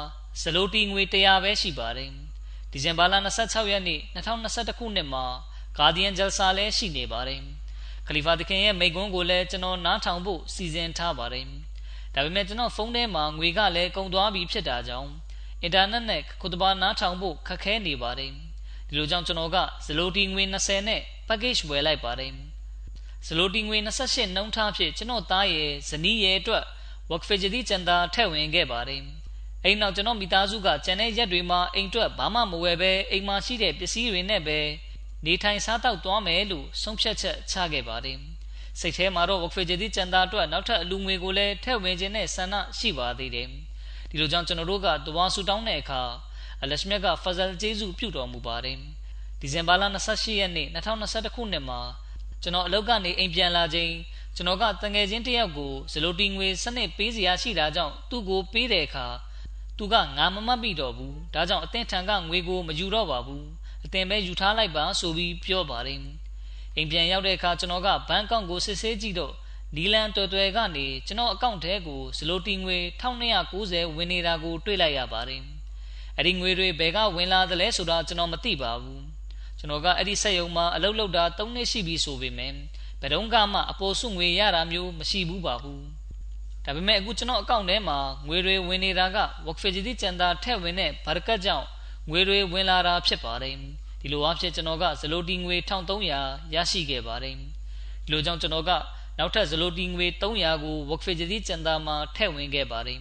ဇလိုတီငွေ100ပဲရှိပါတယ်။ဒီဇင်ဘာလ26ရက်နေ့2021ခုနှစ်မှာဂါဒီယန်ဂျယ်ဆာလည်းရှိနေပါတယ်။ခ လီဖာသခင်ရဲ့မိန့်ခွန်းကိုလည်းကျွန်တော်နားထောင်ဖို့စီစဉ်ထားပါတယ်။ဒါပေမဲ့ကျွန်တော်ဖုန်းထဲမှာငွေကလည်းကုန်သွားပြီဖြစ်တာကြောင့်အင်တာနက်နဲ့ခုတပါနားထောင်ဖို့ခက်ခဲနေပါတယ်။ဒီလိုကြောင့်ကျွန်တော်ကဇလိုတီငွေ20နဲ့ package ဝယ်လိုက်ပါတယ်။ဇလိုတီငွေ28နှုန်းထားဖြင့်ကျွန်တော်သားရဲ့ဇနီးရဲ့အတွက် work fajidi ကျန်တာထည့်ဝင်ခဲ့ပါတယ်။အဲ့နောက်ကျွန်တော်မိသားစုကကျန်တဲ့ရက်တွေမှာအိမ်အတွက်ဘာမှမဝယ်ပဲအိမ်မှာရှိတဲ့ပစ္စည်းတွေနဲ့ပဲ နေထိုင်စားတောက်သွားမယ်လို့ဆုံးဖြတ်ချက်ချခဲ့ပါတယ်။စိတ်ထဲမှာတော့ဝက်ဖေဂျဒီကျန်တာအတွက်နောက်ထပ်အလူငွေကိုလည်းထည့်ဝင်ခြင်းနဲ့ဆန္ဒရှိပါသေးတယ်။ဒီလိုကြောင့်ကျွန်တော်တို့ကတဝါဆူတောင်းတဲ့အခါအလရှမြတ်ကဖဇလ်ဂျေဇူပြုတော်မူပါတယ်။ဒီဇင်ဘာလ28ရက်နေ့2021ခုနှစ်မှာကျွန်တော်အလုပ်ကနေအိမ်ပြန်လာချိန်ကျွန်တော်ကတငယ်ချင်းတယောက်ကိုဇလိုတီငွေစနစ်ပေးစရာရှိတာကြောင့်သူ့ကိုပေးတဲ့အခါသူကငါမမတ်မိတော့ဘူး။ဒါကြောင့်အသင်ထံကငွေကိုမယူတော့ပါဘူး။ အတင်ပဲယူထားလိုက်ပါဆိုပြီးပြောပါတယ်အိမ်ပြန်ရောက်တဲ့အခါကျွန်တော်ကဘဏ်အကောင့်ကိုစစ်ဆေးကြည့်တော့နီလန်တော်တော်ကနေကျွန်တော်အကောင့်ထဲကိုဇလိုတီငွေ1290ဝင်နေတာကိုတွေ့လိုက်ရပါတယ်အဲ့ဒီငွေတွေဘယ်ကဝင်လာသလဲဆိုတာကျွန်တော်မသိပါဘူးကျွန်တော်ကအဲ့ဒီစက်ရုံမှာအလုပ်လုပ်တာ3နှစ်ရှိပြီဆိုပေမဲ့ဘယ်တော့မှအပေါ်စုငွေရတာမျိုးမရှိဘူးပါဘူးဒါပေမဲ့အခုကျွန်တော်အကောင့်ထဲမှာငွေတွေဝင်နေတာက work facility ကျန်တာထည့်ဝင်တဲ့ဘာကတ်ကြောင့် ငွေတွေဝင်လာတာဖြစ်ပါတယ်ဒီလိုအဖြစ်ကျွန်တော်ကဇလိုတီငွေ1300ရရှိခဲ့ပါတယ်ဒီလိုကြောင့်ကျွန်တော်ကနောက်ထပ်ဇလိုတီငွေ300ကို Workfajidi ကျန်တာမှာထည့်ဝင်ခဲ့ပါတယ်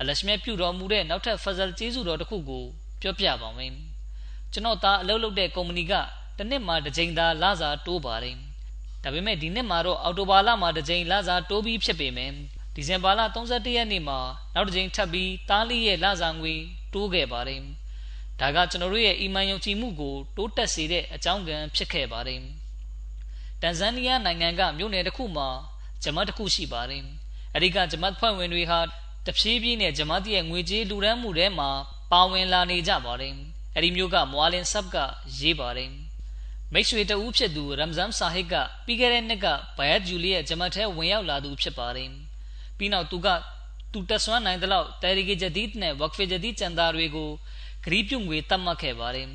အလရှမြတ်ပြုတော်မူတဲ့နောက်ထပ် Fazal ကျေးဇူးတော်တစ်ခုကိုပြောပြပါမယ်ကျွန်တော်သားအလုပ်လုပ်တဲ့ကုမ္ပဏီကတစ်နှစ်မှာတစ်ကြိမ်သာလစာတိုးပါတယ်ဒါပေမဲ့ဒီနှစ်မှာတော့အော်တိုဘာလမှာတစ်ကြိမ်လစာတိုးပြီးဖြစ်ပေမယ်ဒီဇင်ဘာလ31ရက်နေ့မှာနောက်တစ်ကြိမ်ထပ်ပြီးတားလီရဲ့လစာငွေတိုးခဲ့ပါတယ် ဒါကကျွန်တော်တို့ရဲ့အီမန်ယုံကြည်မှုကိုတိုးတက်စေတဲ့အကြောင်းကံဖြစ်ခဲ့ပါတယ်တန်ဇန်နီးယားနိုင်ငံကမြို့နယ်တစ်ခုမှာဂျမတ်တစ်ခုရှိပါတယ်အဲဒီကဂျမတ်ဖွဲ့ဝင်တွေဟာတဖြည်းဖြည်းနဲ့ဂျမတ်ရဲ့ငွေကြေးလူဒန်းမှုထဲမှာပါဝင်လာနေကြပါတယ်အဲဒီမျိုးကမွာလင်ဆပ်ကရေးပါတယ်မိတ်ဆွေတဦးဖြစ်သူရမ်ဇန်ဆာဟစ်ကပြီးခဲ့တဲ့နှစ်ကဘယတ်ဂျူလီရဲ့ဂျမတ်ထဲဝင်ရောက်လာသူဖြစ်ပါတယ်ပြီးနောက်သူကသူတက်ဆွမ်းနိုင်တဲ့လောက်တာရီဂီဂျဒီဒ်နဲ့ဝက်ဖီဂျဒီဒ်ချန်ဒါတွေကို ဂရီးပြုံငွေတတ်မှတ်ခဲ့ပါတယ်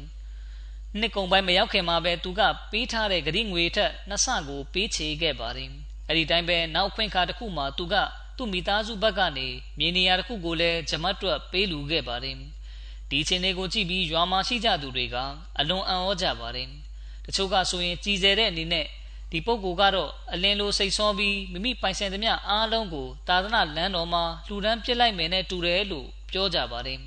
နှစ်ကုန်ပိုင်းမရောက်ခင်မှာပဲသူကပေးထားတဲ့ဂရီးငွေထက်နှစ်ဆကို ပေးချေခဲ့ပါတယ်အဲ့ဒီတိုင်းပဲနောက်ခွင့်ခါတစ်ခုမှာသူကသူ့မိသားစုဘက်ကနေမြေနေရာတစ်ခုကိုလည်းဂျမတ်တွက်ပေးလူခဲ့ပါတယ်ဒီချင်းတွေကိုကြည့်ပြီးရွာမှာရှိကြသူတွေကအလွန်အံ့ဩကြပါတယ်တချို့ကဆိုရင်ကြည်စဲတဲ့အနေနဲ့ဒီပုဂ္ဂိုလ်ကတော့အလင်းလိုစိတ်ဆောပြီးမိမိပိုင်ဆိုင်သမျှအားလုံးကိုသာသနာလမ်းတော်မှာလှူဒန်းပစ်လိုက်မယ်နဲ့တူတယ်လို့ပြောကြပါတယ်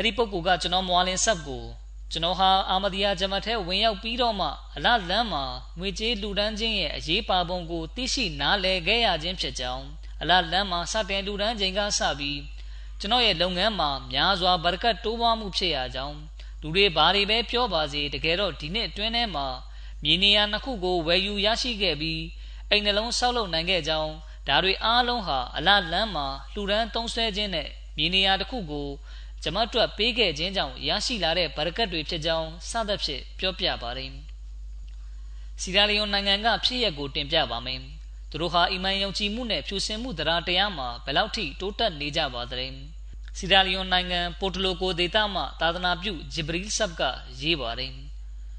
အဲ့ဒီပုဂ္ဂိုလ်ကကျွန်တော်မွာလင်ဆက်ကိုကျွန်တော်ဟာအာမဒီယာဂျမတ်ထဲဝင်ရောက်ပြီးတော့မှအလလန်းမှာငွေကြေးလူဒန်းခြင်းရဲ့အရေးပါပုံကိုသိရှိနားလည်ခဲ့ရခြင်းဖြစ်ကြောင်းအလလန်းမှာစတင်လူဒန်းခြင်းကစပြီးကျွန်တော်ရဲ့လုပ်ငန်းမှာများစွာဘရကတ်တိုးပွားမှုဖြစ်ရကြောင်းလူတွေဘာတွေပဲပြောပါစေတကယ်တော့ဒီနှစ်အတွင်းထဲမှာမြေနေရာနှစ်ခုကိုဝယ်ယူရရှိခဲ့ပြီးအိမ်နှလုံးဆောက်လုပ်နိုင်ခဲ့ကြောင်းဒါတွေအားလုံးဟာအလလန်းမှာလှူဒန်းသုံးဆွဲခြင်းနဲ့မြေနေရာတစ်ခုကို ဂျမတ်တွက်ပေးခဲ့ခြင်းကြောင့်ရရှိလာတဲ့ဗရကတ်တွေဖြစ်ကြောင်းစသဖြင့်ပြောပြပါတယ်။စီရာလီယွန်နိုင်ငံကဖြစ်ရက်ကိုတင်ပြပါမယ်။သူတို့ဟာအီမန်ယုံကြည်မှုနဲ့ဖြူစင်မှုတရားတရားမှာဘယ်လောက်ထိတိုးတက်နေကြပါသလဲ။စီရာလီယွန်နိုင်ငံပိုတလိုကိုဒေသမှသာသနာပြုဂျီဘရီဆပ်ကရေးပါတယ်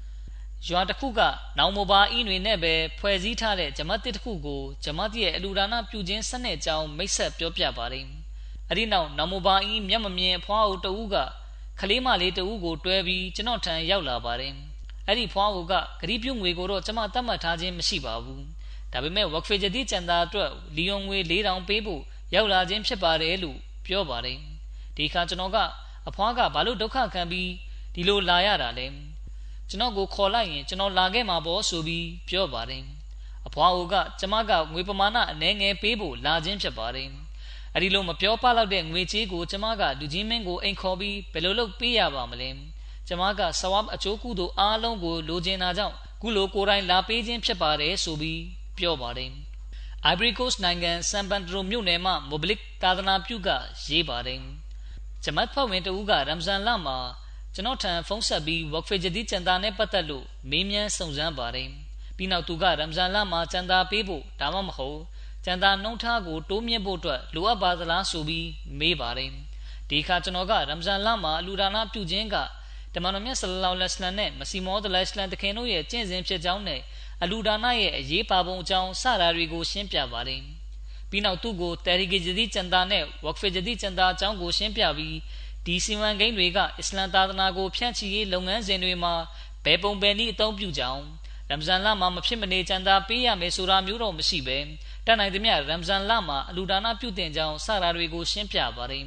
။ရွာတစ်ခုကနောင်မိုဘာအင်းတွေနဲ့ပဲဖွဲ့စည်းထားတဲ့ဂျမတ်တစ်ခုကိုဂျမတ်ရဲ့အလူဒါနာပြုခြင်းစနစ်အကြောင်းမိတ်ဆက်ပြောပြပါတယ်။ အဲ့ဒီနောက်နမိုဘာအင်းမျက်မမြင်ဖွားအိုတဦးကခလေးမလေးတဦးကိုတွဲပြီးကျွန်တော်ထံရောက်လာပါတယ်အဲ့ဒီဖွားအိုကဂရီးပြုံငွေကိုတော့ကျွန်မတတ်မှတ်ထားခြင်းမရှိပါဘူးဒါပေမဲ့ဝက်ဖေဂျတီကျန်တာအတွက်လီယွန်ငွေ၄000ပေးဖို့ရောက်လာခြင်းဖြစ်ပါတယ်လို့ပြောပါတယ်ဒီခါကျွန်တော်ကအဖွားကဘာလို့ဒုက္ခခံပြီးဒီလိုလာရတာလဲကျွန်တော်ကိုခေါ်လိုက်ရင်ကျွန်တော်လာခဲ့မှာပေါ့ဆိုပြီးပြောပါတယ်အဖွားအိုကကျမကငွေပမာဏအနည်းငယ်ပေးဖို့လာခြင်းဖြစ်ပါတယ် အဲ့ဒီလိုမပြောပလောက်တဲ့ငွေချေးကိုကျမကလူကြီးမင်းကိုအိမ်ခေါ်ပြီးဘယ်လိုလုပ်ပေးရပါမလဲကျမကဆဝပ်အကျိုးကုသိုလ်အားလုံးကိုလိုချင်တာကြောင့်ကုလိုကိုယ်တိုင်လာပေးခြင်းဖြစ်ပါတယ်ဆိုပြီးပြောပါတယ် Ivory Coast နိုင်ငံဆန်ပန်ဒရိုမြို့နယ်မှမိုဘလစ်သာသနာပြုကရေးပါတယ်ဂျမတ်ဖွဲ့ဝင်တဦးကရမ်ဇန်လမှာကျွန်တော်ထံဖုန်းဆက်ပြီး work for jadi ကျန်တာနဲ့ပတ်သက်လို့မေးမြန်းစုံစမ်းပါတယ်ပြီးနောက်သူကရမ်ဇန်လမှာကျန်တာပေးဖို့ဒါမှမဟုတ် ကျန်တာနှုံထားကို တိုးမြင့်ဖို့အတွက် လိုအပ်ပါသလားဆိုပြီး မေးပါတယ် ဒီခါ ကျွန်တော်က ရမ်ဇန်လမှာ အလူဒါနာပြုခြင်းက တမန်တော်မြတ် ဆလလောလဟ်အလัยဟ်နဲ့မစီမောဒလဟ်အလัยဟ်တခင်တို့ရဲ့ကျင့်စဉ်ဖြစ်ကြောင်းနဲ့ အလူဒါနာရဲ့အရေးပါပုံအကြောင်း စတာတွေကို ရှင်းပြပါတယ် ပြီးနောက် သူ့ကိုတယ်ရီဂီဂျဒီကျန်တာနဲ့ဝက်ဖီဂျဒီကျန်တာအကြောင်းကို ရှင်းပြပြီး ဒီစီမံကိန်းတွေက အစ္စလမ်သာသနာကို ဖြန့်ချီရေးလုပ်ငန်းစဉ်တွေမှာ ဘယ်ပုံပဲနည်းအသုံးပြုကြောင်း ရမ်ဇန်လမှာမဖြစ်မနေကျန်တာပေးရမယ်ဆိုတာမျိုးတော့မရှိပဲတတ်နိုင်သမျှရမ်ဇန်လမှာအလူဒါနာပြုတင်ကြောင်းစတာတွေကိုရှင်းပြပါတယ်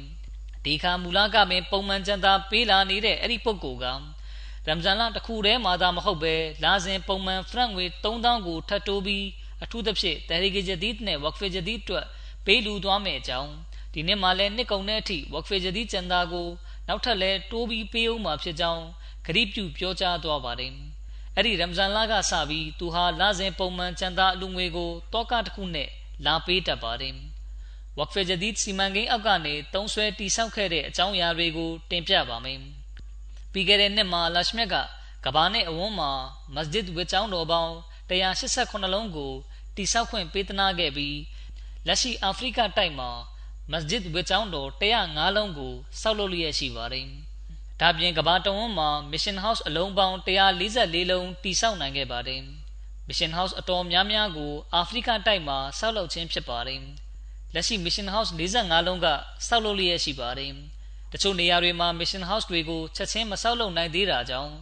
ဒီခါမူလကပင်ပုံမှန်ကျန်တာပေးလာနေတဲ့အဲ့ဒီပုဂ္ဂိုလ်ကရမ်ဇန်လတစ်ခုတည်းမှာသာမဟုတ်ပဲလာစဉ်ပုံမှန်ဖရန့်ငွေ3000ကိုထပ်တိုးပြီးအထူးသဖြင့်တယ်ရီဂီဂျဒီဒ်နဲ့ဝက်ဖီဂျဒီဒ်အတွက်ပေးလူသွားမယ်အကြောင်းဒီနှစ်မှာလည်းနှစ်ကုန်တဲ့အထိဝက်ဖီဂျဒီကျန်တာကို နောက်ထပ်လဲတိုးပြီးပေးဦးမှာဖြစ်ကြောင်းဂရိပြုပြောကြားသွားပါတယ် အဲ့ဒီရမ်ဇန်လကစပြီးသူဟာလစဉ်ပုံမှန်ကျန်တာအလူငွေကိုတောကတစ်ခုနဲ့လာပေးတတ်ပါတယ်ဝက်ဖေဂျဒီစီမံကိန်းအောက်ကနေတုံးဆွဲတိဆောက်ခဲ့တဲ့အကြောင်းအရာတွေကိုတင်ပြပါမယ်ပြီးခဲ့တဲ့နှစ်မှာလရှမြက်ကကဘာနဲ့အဝန်းမှာမစဂျစ်ဝစ်ကျောင်းတော်ပေါင်း188လုံးကိုတိဆောက်ခွင့်ပေးသနာခဲ့ပြီးလက်ရှိအာဖရိကတိုက်မှာမစဂျစ်ဝစ်ကျောင်းတော်105လုံးကိုဆောက်လုပ်လျက်ရှိပါတယ် ဒါပြင်ကဘာတဝန်းမှာ Mission House အလုံးပေါင်း144လုံးတည်ဆောက်နိုင်ခဲ့ပါတယ်။ Mission House အတော်များများကို အာဖရိကတိုက်မှာဆောက်လုပ်ခြင်းဖြစ်ပါတယ်။လက်ရှိ Mission House 45လုံးကဆောက်လုပ်လျက်ရှိပါတယ်။တချို့နေရာတွေမှာ Mission House တွေကိုချက်ချင်းမဆောက်လုပ်နိုင်သေးတာကြောင့်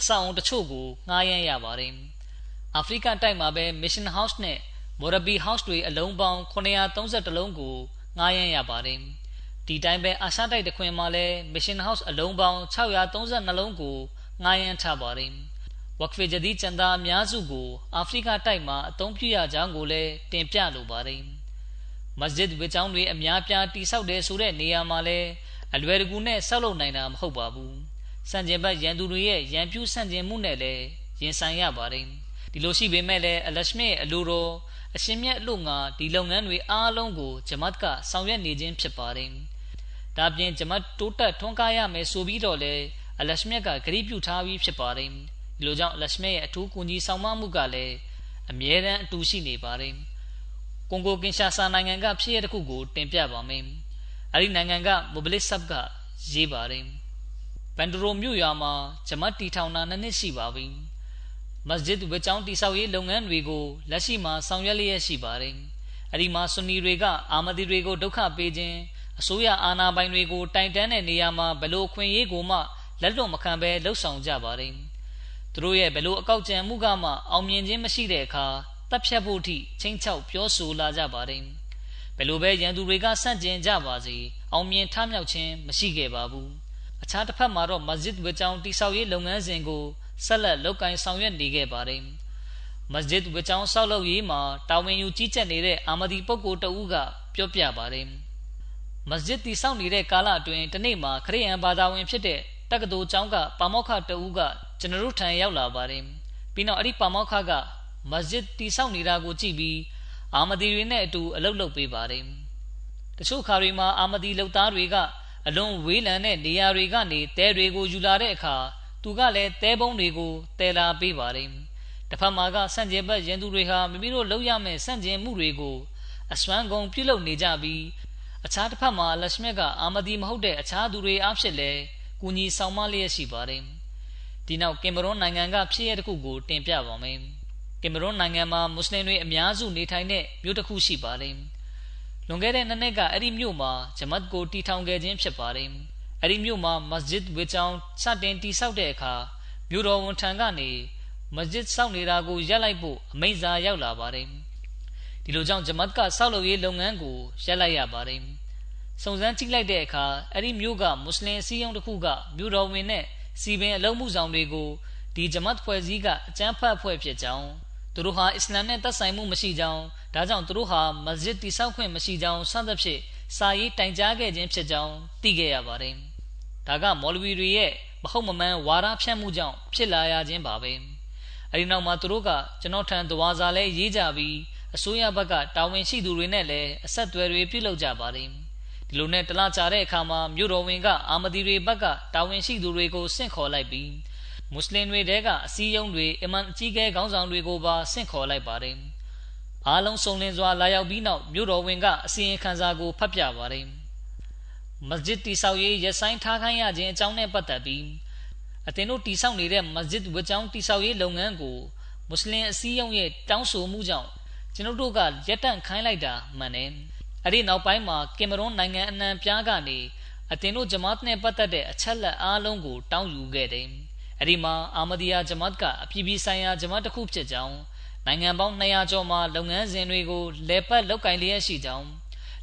အဆောက်အုံတချို့ကိုငှားရမ်းရပါတယ်။အာဖရိကတိုက်မှာပဲ Mission House နဲ့ Morabi House တွေအလုံးပေါင်း932လုံးကိုငှားရမ်းရပါတယ်။ ဒီတိုင်းပဲအာရှတိုက်တခွင်မှာလည်း Mission House အလုံးပေါင်း632လုံးကိုငှားရမ်းထားပါတယ်။ဝက်ဖီဂျဒီချန်တာအများစုကို အာဖရိကတိုက်မှာအသုံးပြုရကြောင်းကိုလည်းတင်ပြလိုပါတယ်။မစဂျစ်ဝေချောင်းတွေအများပြားတိဆောက်တယ်ဆိုတဲ့နေရာမှာလည်းအလွယ်တကူနဲ့ဆောက်လုပ်နိုင်တာမဟုတ်ပါဘူး။စံကျင်ဘတ်ရန်သူတွေရဲ့ရန်ပြူးဆန့်ကျင်မှုနဲ့လည်းရင်ဆိုင်ရပါတယ်ဒီလိုရှိပေမဲ့လည်းအလရှမေအလိုတော်အရှင်မြတ်အလို့ငါဒီလုပ်ငန်းတွေအားလုံးကို ဂျမတ်ကဆောင်ရွက်နေခြင်းဖြစ်ပါတယ် ဒါပြင်ဂျမတ်တိုးတက်ထွန်းကားရမယ်ဆိုပြီးတော့လေအလရှမြတ်ကဂရိပြုထားပြီးဖြစ်ပါတယ်ဒီလိုကြောင့်အလရှမြတ်ရဲ့အထူးကူညီဆောင်မမှုကလည်းအမြဲတမ်းအတူရှိနေပါတယ်ကွန်ဂိုကင်ရှာဆာနိုင်ငံကဖြစ်ရတဲ့ခုကိုတင်ပြပါမယ်အဲဒီနိုင်ငံကမိုဘလစ်ဆပ်ကရေးပါတယ်ဘန်ဒရိုမြို့ရွာမှာဂျမတ်တီထောင်တာနှစ်နှစ်ရှိပါပြီမစဂျစ်ဝေချောင်းတိဆောက်ရေးလုပ်ငန်းတွေကိုလက်ရှိမှာဆောင်ရွက်လျက်ရှိပါတယ်အဲဒီမှာဆွန်နီတွေကအာမဒီတွေကိုဒုက္ခပေးခြင်း အစိုးရအာဏာပိုင်တွေကိုတိုင်တန်းတဲ့နေရာမှာဘလို့ခွင့်ရေးကိုမှလက်လွတ်မခံဘဲလှုပ်ဆောင်ကြပါတယ်သူတို့ရဲ့ဘလို့အကောက်ကြံမှုကမှအောင်မြင်ခြင်းမရှိတဲ့အခါတပ်ဖြတ်ဖို့ထိချင်းချောက်ပြောဆိုလာကြပါတယ်ဘယ်လိုပဲရန်သူတွေကစန့်ကျင်ကြပါစေအောင်မြင်ထမြောက်ခြင်းမရှိခဲ့ပါဘူးအခြားတစ်ဖက်မှာတော့မစဂျစ်ဝေချောင်းတိဆောက်ရေးလုပ်ငန်းစဉ်ကိုဆက်လက်လုပ်ကိုင်ဆောင်ရွက်နေခဲ့ပါတယ်မစဂျစ်ဝေချောင်းဆောက်လုပ်ရေးမှာတာဝန်ယူကြီးကြပ်နေတဲ့အာမဒီပုဂ္ဂိုလ်တဦးကပြောပြပါတယ် မစဂျစ်တိဆောက်နေတဲ့ကာလအတွင်းတနေ့မှာခရိယန်ဘာသာဝင်ဖြစ်တဲ့တက္ကသိုလ်ကျောင်းကပါမောက္ခတဦးကကျွန်တော်တို့ထံရောက်လာပါတယ်ပြီးနောက်အဲ့ဒီပါမောက္ခကမစဂျစ်တိဆောက်နေတာကိုကြည့်ပြီးအာမဒီတွေနဲ့အတူအလုပ်လုပ်ပေးပါတယ်တချို့ခါတွေမှာအာမဒီလုပ်သားတွေကအလွန်ဝေးလံတဲ့နေရာတွေကနေတဲတွေကိုယူလာတဲ့အခါသူကလည်းတဲပုံးတွေကိုတဲလာပေးပါတယ်တစ်ဖက်မှာကစန့်ကျင်ဘက်ရန်သူတွေဟာမိမိတို့လုပ်ရမယ့်စန့်ကျင်မှုတွေကိုအစွမ်းကုန်ပြုလုပ်နေကြပြီး အခြားတစ်ဖက်မှာ လက်ရှမြက်က အာမဒီမဟုတ်တဲ့ အခြားသူတွေအားဖြင့်လည်း ကူညီဆောင်မလျက်ရှိပါတယ် ဒီနောက် ကင်မရွန်နိုင်ငံက ဖြစ်ရတဲ့ခုကို တင်ပြပါမယ် ကင်မရွန်နိုင်ငံမှာ မွတ်စလင်တွေအများစုနေထိုင်တဲ့ မြို့တစ်ခုရှိပါတယ် လွန်ခဲ့တဲ့ နှစ်နှစ်က အဲ့ဒီမြို့မှာ ဂျမတ်ကိုတီထောင်ခဲ့ခြင်းဖြစ်ပါတယ် အဲ့ဒီမြို့မှာ မစဂျစ်ဝေချောင်း စတင်တီဆောက်တဲ့အခါ မြို့တော်ဝန်ထံကနေ မစဂျစ်ဆောက်နေတာကို ရပ်လိုက်ဖို့ အမိန့်စာရောက်လာပါတယ် ဒီလိုကြောင့် ဂျမတ်က ဆောက်လုပ်ရေးလုပ်ငန်းကို ရပ်လိုက်ရပါတယ် စုံစမ်းကြည့်လိုက်တဲ့အခါ အဲ့ဒီမြို့က မွတ်စလင်အစည်းအရုံးတစ်ခုက မြို့တော်ဝင်နဲ့စီပင်အလုံးမှုဆောင်တွေကို ဒီဂျမတ်ဖွဲ့စည်းက အကြမ်းဖက်အဖွဲ့ဖြစ်ကြောင်း သူတို့ဟာ အစ္စလာမ်နဲ့ သက်ဆိုင်မှုမရှိကြောင်း ဒါကြောင့် သူတို့ဟာ မစဂျစ်တိဆောက်ခွင့်မရှိကြောင်း စသဖြင့် စာရေးတိုင်ကြားခဲ့ခြင်းဖြစ်ကြောင်း သိခဲ့ရပါတယ်။ဒါက မော်လဝီတွေရဲ့ မဟုတ်မမှန် ဝါဒဖြန့်မှုကြောင့် ဖြစ်လာရခြင်းပါပဲ။အဲဒီနောက်မှာ သူတို့က ကျွန်တော်ထံသဝါစာလဲရေးကြပြီး အစိုးရဘက်က တာဝန်ရှိသူတွေနဲ့လည်း အဆက်အသွယ်တွေ ပြုလုပ်ကြပါတယ်။ ဒီလိုနဲ့တလားကြတဲ့အခါမှာမြို့တော်ဝင်ကအာမဒီတွေဘက်ကတာဝန်ရှိသူတွေကိုဆင့်ခေါ်လိုက်ပြီးမွတ်စလင်တွေတဲကအစည်းအရုံးတွေအမှန်အကြီးကဲခေါင်းဆောင်တွေကိုပါဆင့်ခေါ်လိုက်ပါတယ်။အားလုံးစုံလင်စွာလာရောက်ပြီးနောက်မြို့တော်ဝင်ကအစီရင်ခံစာကိုဖတ်ပြပါတယ်။မစဂျစ်တိဆောက်ရေးရဆိုင်ထားခိုင်းရခြင်းအကြောင်းနဲ့ပတ်သက်ပြီးအသင်တို့တိဆောက်နေတဲ့မစဂျစ်ဝကြောင်းတိဆောက်ရေးလုပ်ငန်းကိုမွတ်စလင်အစည်းအရုံးရဲ့တောင်းဆိုမှုကြောင့်ကျွန်တော်တို့ကရက်တန့်ခိုင်းလိုက်တာမှန်တယ်။ အဲ့ဒီနောက်ပိုင်းမှာကင်မရွန်နိုင်ငံအနှံပြားကနေအသင်တို့ဂျမတ်နဲ့ပတ်သက်တဲ့အချက်လက်အားလုံးကိုတောင်းယူခဲ့တယ်။အဲ့ဒီမှာအာမဒီယာဂျမတ်ကအပြည်ပြည်ဆိုင်ရာဂျမတ်တစ်ခုဖြစ်ကြောင်းနိုင်ငံပေါင်း200ကျော်မှလုပ်ငန်းစဉ်တွေကိုလဲပတ်လုပ်ကင်လျက်ရှိကြောင်း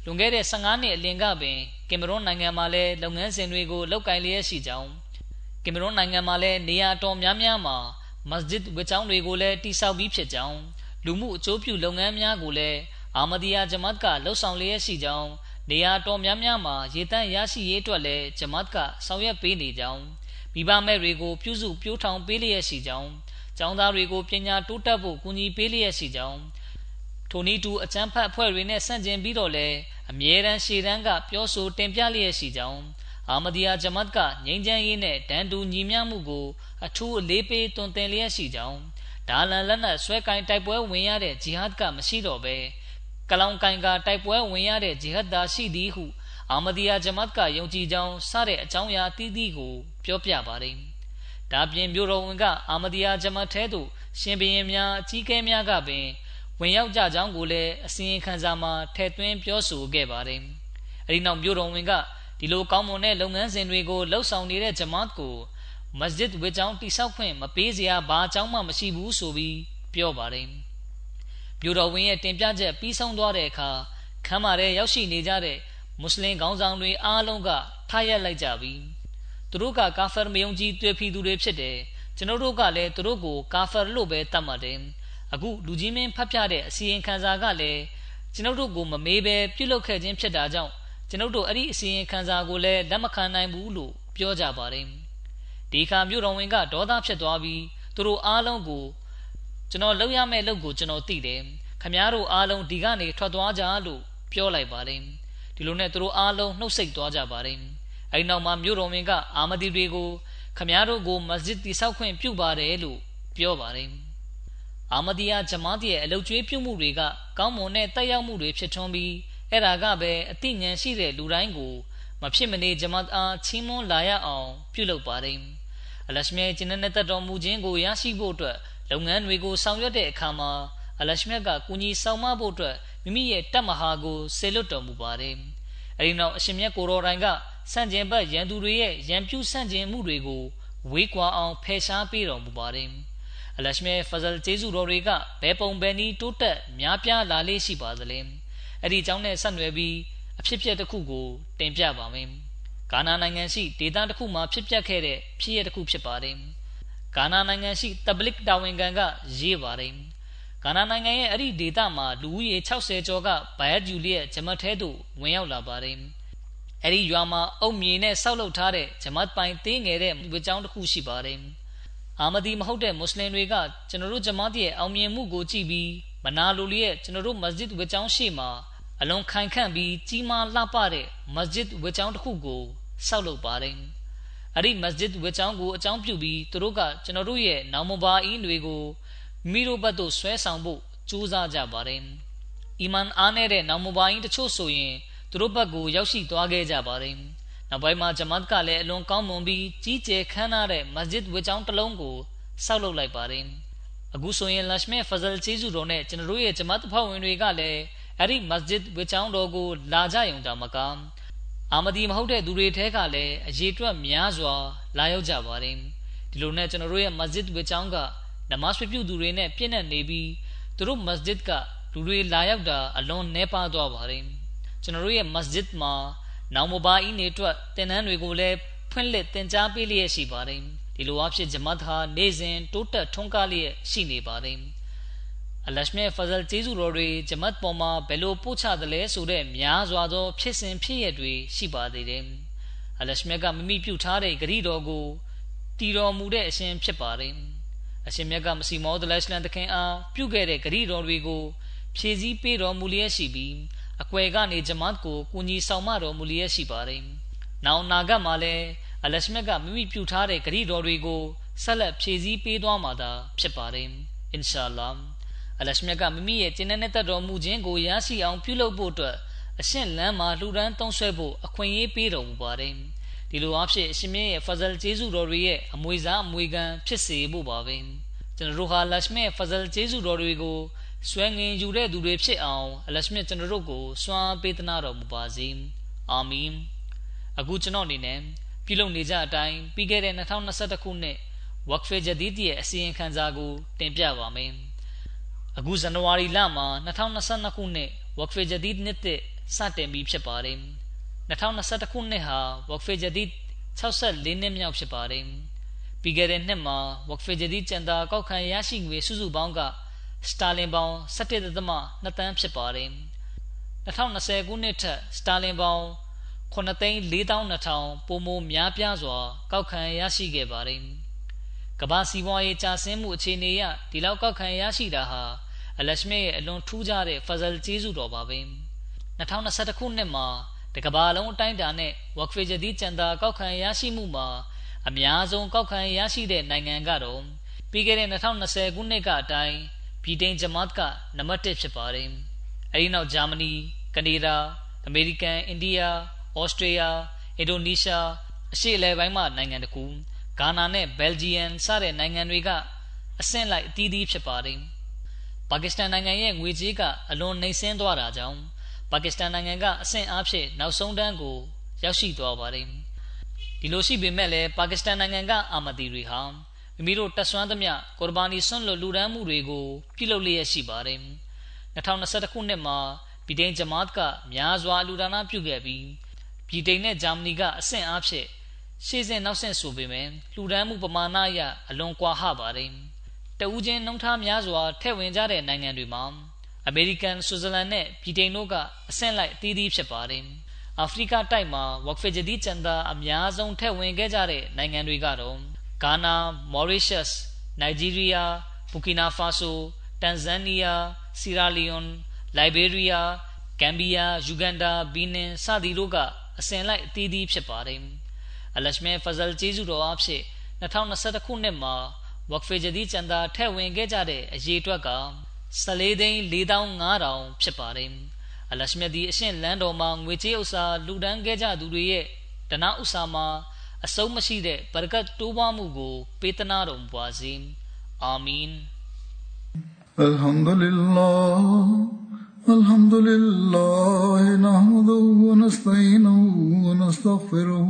လွန်ခဲ့တဲ့15နှစ်အလင်ကပင်ကင်မရွန်နိုင်ငံမှာလည်းလုပ်ငန်းစဉ်တွေကိုလုပ်ကင်လျက်ရှိကြောင်းကင်မရွန်နိုင်ငံမှာလည်းနေရာတော်များများမှာမစဂျစ်ဝကျောင်းတွေကိုလည်းတိစောက်ပြီးဖြစ်ကြောင်းလူမှုအကျိုးပြုလုပ်ငန်းများကိုလည်း အာမဒီယာဂျမတ်ကလှုပ်ဆောင်လျက်ရှိကြောင်းနေရာတော်များများမှာရေတန့်ရရှိရေးအတွက်လည်းဂျမတ်ကဆောင်ရွက်ပေးနေကြောင်းမိဘမဲ့တွေကိုပြုစုပြိုးထောင်ပေးလျက်ရှိကြောင်းကျောင်းသားတွေကိုပညာတိုးတက်ဖို့ကူညီပေးလျက်ရှိကြောင်းထိုနည်းတူအကျန်းဖတ်အဖွဲ့တွေနဲ့ဆန့်ကျင်ပြီးတော့လည်းအမြဲတမ်းရှေ့တန်းကပြောဆိုတင်ပြလျက်ရှိကြောင်းအာမဒီယာဂျမတ်ကငြိမ်းချမ်းရေးနဲ့တန်တူညီမျှမှုကိုအထူးအလေးပေးတွင်တင်လျက်ရှိကြောင်းဒါလန်လက်နက်ဆွဲကင်တိုက်ပွဲဝင်ရတဲ့ဂျီဟတ်ကမရှိတော့ဘဲ ကလောင်ကင်ကတိုက်ပွဲဝင်ရတဲ့ဂျီဟတ်သာရှိသည်ဟုအာမဒီယာဂျမတ်ကယုံကြည်ကြောင်းစတဲ့အကြောင်းအရာတည်တည်ကို ပြောပြပါတယ်။ဒါပြင်မြို့တော်ဝင်ကအာမဒီယာဂျမတ်ထဲသို့ရှင်ဘရင်များအကြီးအကဲများကပင်ဝင်ရောက်ကြကြောင်းကိုလည်းအစီရင်ခံစာမှာထည့်သွင်းပြောဆိုခဲ့ပါတယ်။အဲဒီနောက်မြို့တော်ဝင်ကဒီလိုကောင်းမွန်တဲ့လုပ်ငန်းစဉ်တွေကိုလှုပ်ဆောင်နေတဲ့ဂျမတ်ကိုမစဂျစ်ဝေကျောင်းတိဆောက်ခွင့်မပေးစရာဘာအကြောင်းမှမရှိဘူးဆိုပြီးပြောပါတယ်။ မြို့တော်ဝင်ရဲ့တင်ပြချက်ပြီးဆုံးသွားတဲ့အခါခမ်းမာတဲ့ရောက်ရှိနေကြတဲ့မွတ်စလင်ခေါင်းဆောင်တွေအားလုံးကထားရက်လိုက်ကြပြီးသူတို့ကကာဖာမယုံကြည်တွေ့ဖီသူတွေဖြစ်တယ်ကျွန်တော်တို့ကလည်းသူတို့ကိုကာဖာလို့ပဲတတ်မှတ်တယ်အခုလူကြီးမင်းဖတ်ပြတဲ့အစီရင်ခံစာကလည်းကျွန်တော်တို့ကိုမမေးပဲပြုလုပ်ခဲ့ခြင်းဖြစ်တာကြောင့်ကျွန်တော်တို့အဲ့ဒီအစီရင်ခံစာကိုလည်းလက်မခံနိုင်ဘူးလို့ပြောကြပါတယ်ဒီဒီခါမြို့တော်ဝင်ကဒေါသဖြစ်သွားပြီးသူတို့အားလုံးကို ကျွန်တော်လုပ်ရမယ့်လုပ်ကိုကျွန်တော်သိတယ်ခမားတို့အားလုံးဒီကနေထွက်သွားကြလို့ပြောလိုက်ပါတယ်ဒီလိုနဲ့သူတို့အားလုံးနှုတ်ဆက်သွားကြပါတယ်အဲဒီနောက်မှာမြို့တော်ဝင်ကအာမဒီတွေကိုခမားတို့ကိုမစဂျစ်တိဆောက်ခွင့်ပြုပါတယ်လို့ပြောပါတယ်အာမဒီယာဂျမားတီရဲ့အလုတ်ကျွေးပြုမှုတွေကကောင်းမွန်တဲ့တက်ရောက်မှုတွေဖြစ်ထွန်းပြီးအဲ့ဒါကပဲအသိဉာဏ်ရှိတဲ့လူတိုင်းကိုမဖြစ်မနေဂျမတ်အားချီးမွမ်းလာရအောင်ပြုလုပ်ပါတယ်အလရှမြဲကျင်းတဲ့တတ်တော်မူခြင်းကိုရရှိဖို့အတွက် လုပ်ငန်းတွေကိုဆောင်ရွက်တဲ့အခါမှာအလရှမြတ်ကကူညီဆောင်မဖို့အတွက်မိမိရဲ့တပ်မဟာကိုဆေလွတ်တော်မူပါတယ်အဲဒီနောက်အရှင်မြတ်ကိုရောတိုင်းကစန့်ကျင်ဘက်ရန်သူတွေရဲ့ရန်ပြုစန့်ကျင်မှုတွေကိုဝေးကွာအောင်ဖယ်ရှားပေးတော်မူပါတယ်အလရှမြဲဖဇလ်ကျေးဇူးတော်တွေကဘဲပုံဘဲနီးတိုးတက်များပြားလာလေးရှိပါသလဲအဲ့ဒီအကြောင်းနဲ့ဆက်နွယ်ပြီးအဖြစ်အပျက်တစ်ခုကိုတင်ပြပါမယ်။ဂါနာနိုင်ငံရှိဒေသတစ်ခုမှာဖြစ်ပျက်ခဲ့တဲ့ဖြစ်ရပ်တစ်ခုဖြစ်ပါတယ်။ ဂါနာနိုင်ငံရှိတဘလစ်တာဝန်ခံကရေးပါတယ်။ဂါနာနိုင်ငံရဲ့အဲ့ဒီဒေသမှာလူဦးရေ60ကျော်ကဘိုင်ယက်ဂျူလီရဲ့ဂျမတ်ထဲသို့ဝင်ရောက်လာပါတယ်။အဲ့ဒီရွာမှာအုတ်မြေနဲ့ဆောက်လုပ်ထားတဲ့ဂျမတ်ပိုင်သေးငယ်တဲ့ဝကျောင်းတစ်ခုရှိပါတယ်။အာမဒီမဟုတ်တဲ့မွတ်စလင်တွေကကျွန်တော်တို့ဂျမတ်ရဲ့အောင်မြင်မှုကိုကြည့်ပြီးမနာလိုလျက်ကျွန်တော်တို့မစဂျစ်ဝကျောင်းရှိမှာအလွန်ခိုင်ခန့်ပြီးကြီးမားလှပတဲ့မစဂျစ်ဝကျောင်းတစ်ခုကိုဆောက်လုပ်ပါတယ်။ အဲ့ဒီမစဂျစ်ဝကျောင်းကိုအကြောင်းပြုပြီးသူတို့ကကျွန်တော်တို့ရဲ့နောင်မဘာအင်းတွေကိုမိတို့ဘက်သို့ဆွဲဆောင်ဖို့ကြိုးစားကြပါတယ်။အီမန်အားနဲ့တဲ့နောင်မဘာအင်းတချို့ဆိုရင်သူတို့ဘက်ကိုရောက်ရှိသွားခဲ့ကြပါတယ်။နောက်ပိုင်းမှာဂျမတ်ကလည်းအလွန်ကောင်းမွန်ပြီးကြီးကျယ်ခမ်းနားတဲ့မစဂျစ်ဝကျောင်းတစ်လုံးကိုဆောက်လုပ်လိုက်ပါတယ်။အခုဆိုရင်လရှမဲဖဇလ်ချီဇူတော်နဲ့ကျွန်တော်တို့ရဲ့ဂျမတ်ဖောက်ဝင်တွေကလည်းအဲ့ဒီမစဂျစ်ဝချောင်းတော်ကိုလာကြယုံတာမက အာမဒီမဟုတ်တဲ့သူတွေထဲကလည်းအရေးတွက်များစွာ လာရောက်ကြပါတယ်ဒီလိုနဲ့ကျွန်တော်တို့ရဲ့မစဂျစ်ဝချောင်းကနမတ်ပြုသူတွေနဲ့ပြည့်နေနေပြီးသူတို့မစဂျစ်ကလူတွေလာရောက်တာအလွန်နှဲပါသွားပါတယ်ကျွန်တော်တို့ရဲ့မစဂျစ်မှာနောင်မဘာအီနေအတွက်တင်နန်းတွေကိုလည်းဖွင့်လှစ်တင် जा ပေးလျက်ရှိပါတယ်ဒီလိုအဖြစ်ဂျမတ်ဟာနေ့စဉ်တိုးတက်ထွန်းကားလျက်ရှိနေပါတယ် အလရှမြဲဖဇလ်ကျေးဇူးတော်တွေဂျမတ်ပေါ်မှာဘယ်လိုပို့ချသလဲဆိုတဲ့များစွာသော ဖြစ်စဉ်ဖြစ်ရတွေရှိပါသေးတယ်။အလရှမြဲကမိမိပြုထားတဲ့ဂရီတော်ကိုတည်တော်မူတဲ့အရှင်ဖြစ်ပါတယ်။အရှင်မြတ်ကမစီမောဒလရှလန်တခင်အားပြုခဲ့တဲ့ဂရီတော်တွေကိုဖြည့်ဆည်းပေးတော်မူလျက်ရှိပြီးအကွယ်ကနေဂျမတ်ကိုကူညီဆောင်မတော်မူလျက်ရှိပါတယ်။နောင်နာဂတ်မှာလည်းအလရှမြတ်ကမိမိပြုထားတဲ့ဂရီတော်တွေကိုဆက်လက်ဖြည့်ဆည်းပေးသွားမှာသာဖြစ်ပါတယ်။အင်ရှာအလ္လာဟ် အလရှမြတ်ကမိမိရဲ့ကျင့်တဲ့တတ်တော်မူခြင်းကိုရရှိအောင်ပြုလုပ်ဖို့အတွက်အရှင်းလမ်းမှာလှူဒန်းသုံးဆွဲဖို့အခွင့်အရေးပေးတော်မူပါတယ်ဒီလိုအဖြစ်အရှင်မြတ်ရဲ့ဖဇလ်ကျေးဇူးတော်တွေရဲ့အမွေစားအမွေခံဖြစ်စေဖို့ပါပဲကျွန်တော်တို့ဟာလရှမြတ်ဖဇလ်ကျေးဇူးတော်တွေကိုဆွဲငင်ယူတဲ့သူတွေဖြစ်အောင်အလရှမြတ်ကျွန်တော်တို့ကိုစွမ်းပေးသနာတော်မူပါစေအာမင်အခုကျွန်တော်အနေနဲ့ပြုလုပ်နေကြအတိုင်းပြီးခဲ့တဲ့2021ခုနှစ်ဝက်ဖေဂျဒီတီရဲ့အစီရင်ခံစာကိုတင်ပြပါမယ် အခုဇန်နဝါရီလမှာ2022ခုနှစ်ဝက်ဖေဂျဒီဒ်နှစ်သစ်စတင်ပြီးဖြစ်ပါတယ်2021ခုနှစ်ဟာဝက်ဖေဂျဒီဒ်64နှစ်မြောက်ဖြစ်ပါတယ်ပြီးခဲ့တဲ့နှစ်မှာဝက်ဖေဂျဒီဒ်ကျန်တာကောက်ခံရရှိငွေစုစုပေါင်းကစတာလင်ပေါင်17.2တန်းဖြစ်ပါတယ်2020ခုနှစ်ထက်စတာလင်ပေါင်9သိန်း4200ပိုမိုများပြားစွာ ကောက်ခံရရှိခဲ့ပါတယ်ကမ္ဘာစီးပွားရေးကျဆင်းမှုအခြေအနေအရဒီလောက်ကောက်ခံရရှိတာဟာ အလရှမေရဲ့အလွန်ထူးခြားတဲ့ဖဇလ်ကျေးဇူးတော်ပါပဲ2021ခုနှစ်မှာတကဘာလုံးအတိုင်းအတာနဲ့ဝက်ဖေဂျဒီကျန်တာကောက်ခံရရှိမှုမှာအများဆုံးကောက်ခံရရှိတဲ့နိုင်ငံကတော့ပြီးခဲ့တဲ့2020ခုနှစ်ကအတိုင်းဗြိတိန်ဂျမတ်ကနံပါတ်1ဖြစ်ပါတယ်အဲဒီနောက်ဂျာမနီကနေဒါအမေရိကန်အိန္ဒိယဩစတြေးလျအင်ဒိုနီးရှားအရှေ့အလယ်ပိုင်းမှနိုင်ငံတကူဂါနာနဲ့ဘယ်လ်ဂျီယံစတဲ့နိုင်ငံတွေကအဆင့်လိုက်အသီးသီးဖြစ်ပါတယ် ပါကစ္စတန်နိုင်ငံရဲ့ငွေကြေးကအလွန်နှိမ့်ဆင်းသွားတာကြောင့်ပါကစ္စတန်နိုင်ငံကအဆင့်အားဖြင့်နောက်ဆုံးတန်းကိုရောက်ရှိသွားပါတယ်ဒီလိုရှိပေမဲ့လည်းပါကစ္စတန်နိုင်ငံကအာမဒီတွေဟာမိမိတို့တက်ဆွမ်းသမျှကော်ဘာနီဆွန့်လွတ်လူဒန်းမှုတွေကိုပြုလုပ်လျက်ရှိပါတယ်2021ခုနှစ်မှာဗြိတိန်ဂျမတ်ကများစွာလူဒါနာပြုခဲ့ပြီးဗြိတိန်နဲ့ဂျာမနီကအဆင့်အားဖြင့်ရှေ့ဆင့်နောက်ဆင့်ဆိုပေမဲ့လူဒန်းမှုပမာဏအရအလွန်ကွာဟပါတယ် တဦးချင်းနှုံထားများစွာထည့်ဝင်ကြတဲ့နိုင်ငံတွေမှာအမေရိကန်ဆွစ်ဇာလန်နဲ့ဗြိတိန်တို့ကအဆင့်လိုက်အသီးသီးဖြစ်ပါတယ်အာဖရိကတိုက်မှာဝက်ဖီဂျဒီချန်တာအများဆုံးထည့်ဝင်ခဲ့ကြတဲ့နိုင်ငံတွေကတော့ဂါနာမော်ရီရှပ်နိုင်ဂျီးရီးယားဘူကီနာဖာဆိုတန်ဇန်နီးယားစီရာလီယွန်လိုက်ဘေးရီးယားဂမ်ဘီယာယူဂန်ဒါဘီနင်စသည်တို့ကအစဉ်လိုက်အသီးသီးဖြစ်ပါတယ်အလရှမဲဖဇလ်ဂျေဇူတော်အဖြစ်2021ခုနှစ်မှာ ဝက်ဖေဂျဒီချန်တာထည့်ဝင်ခဲ့ကြတဲ့အရေးအတွက်က14သိန်း4500ဖြစ်ပါတယ်အလရှမြတ်ဒီအရှင်လန်းတော်မှာငွေကြေးဥစ္စာလူဒန်းခဲ့ကြသူတွေရဲ့ဒနာဥစ္စာမှာအဆုံးမရှိတဲ့ဘရကတ်တိုးပွားမှုကိုပေးသနာတော်မူပါစေအာမင် الحمد لله الحمد لله نحمده ونستعينه ونستغفره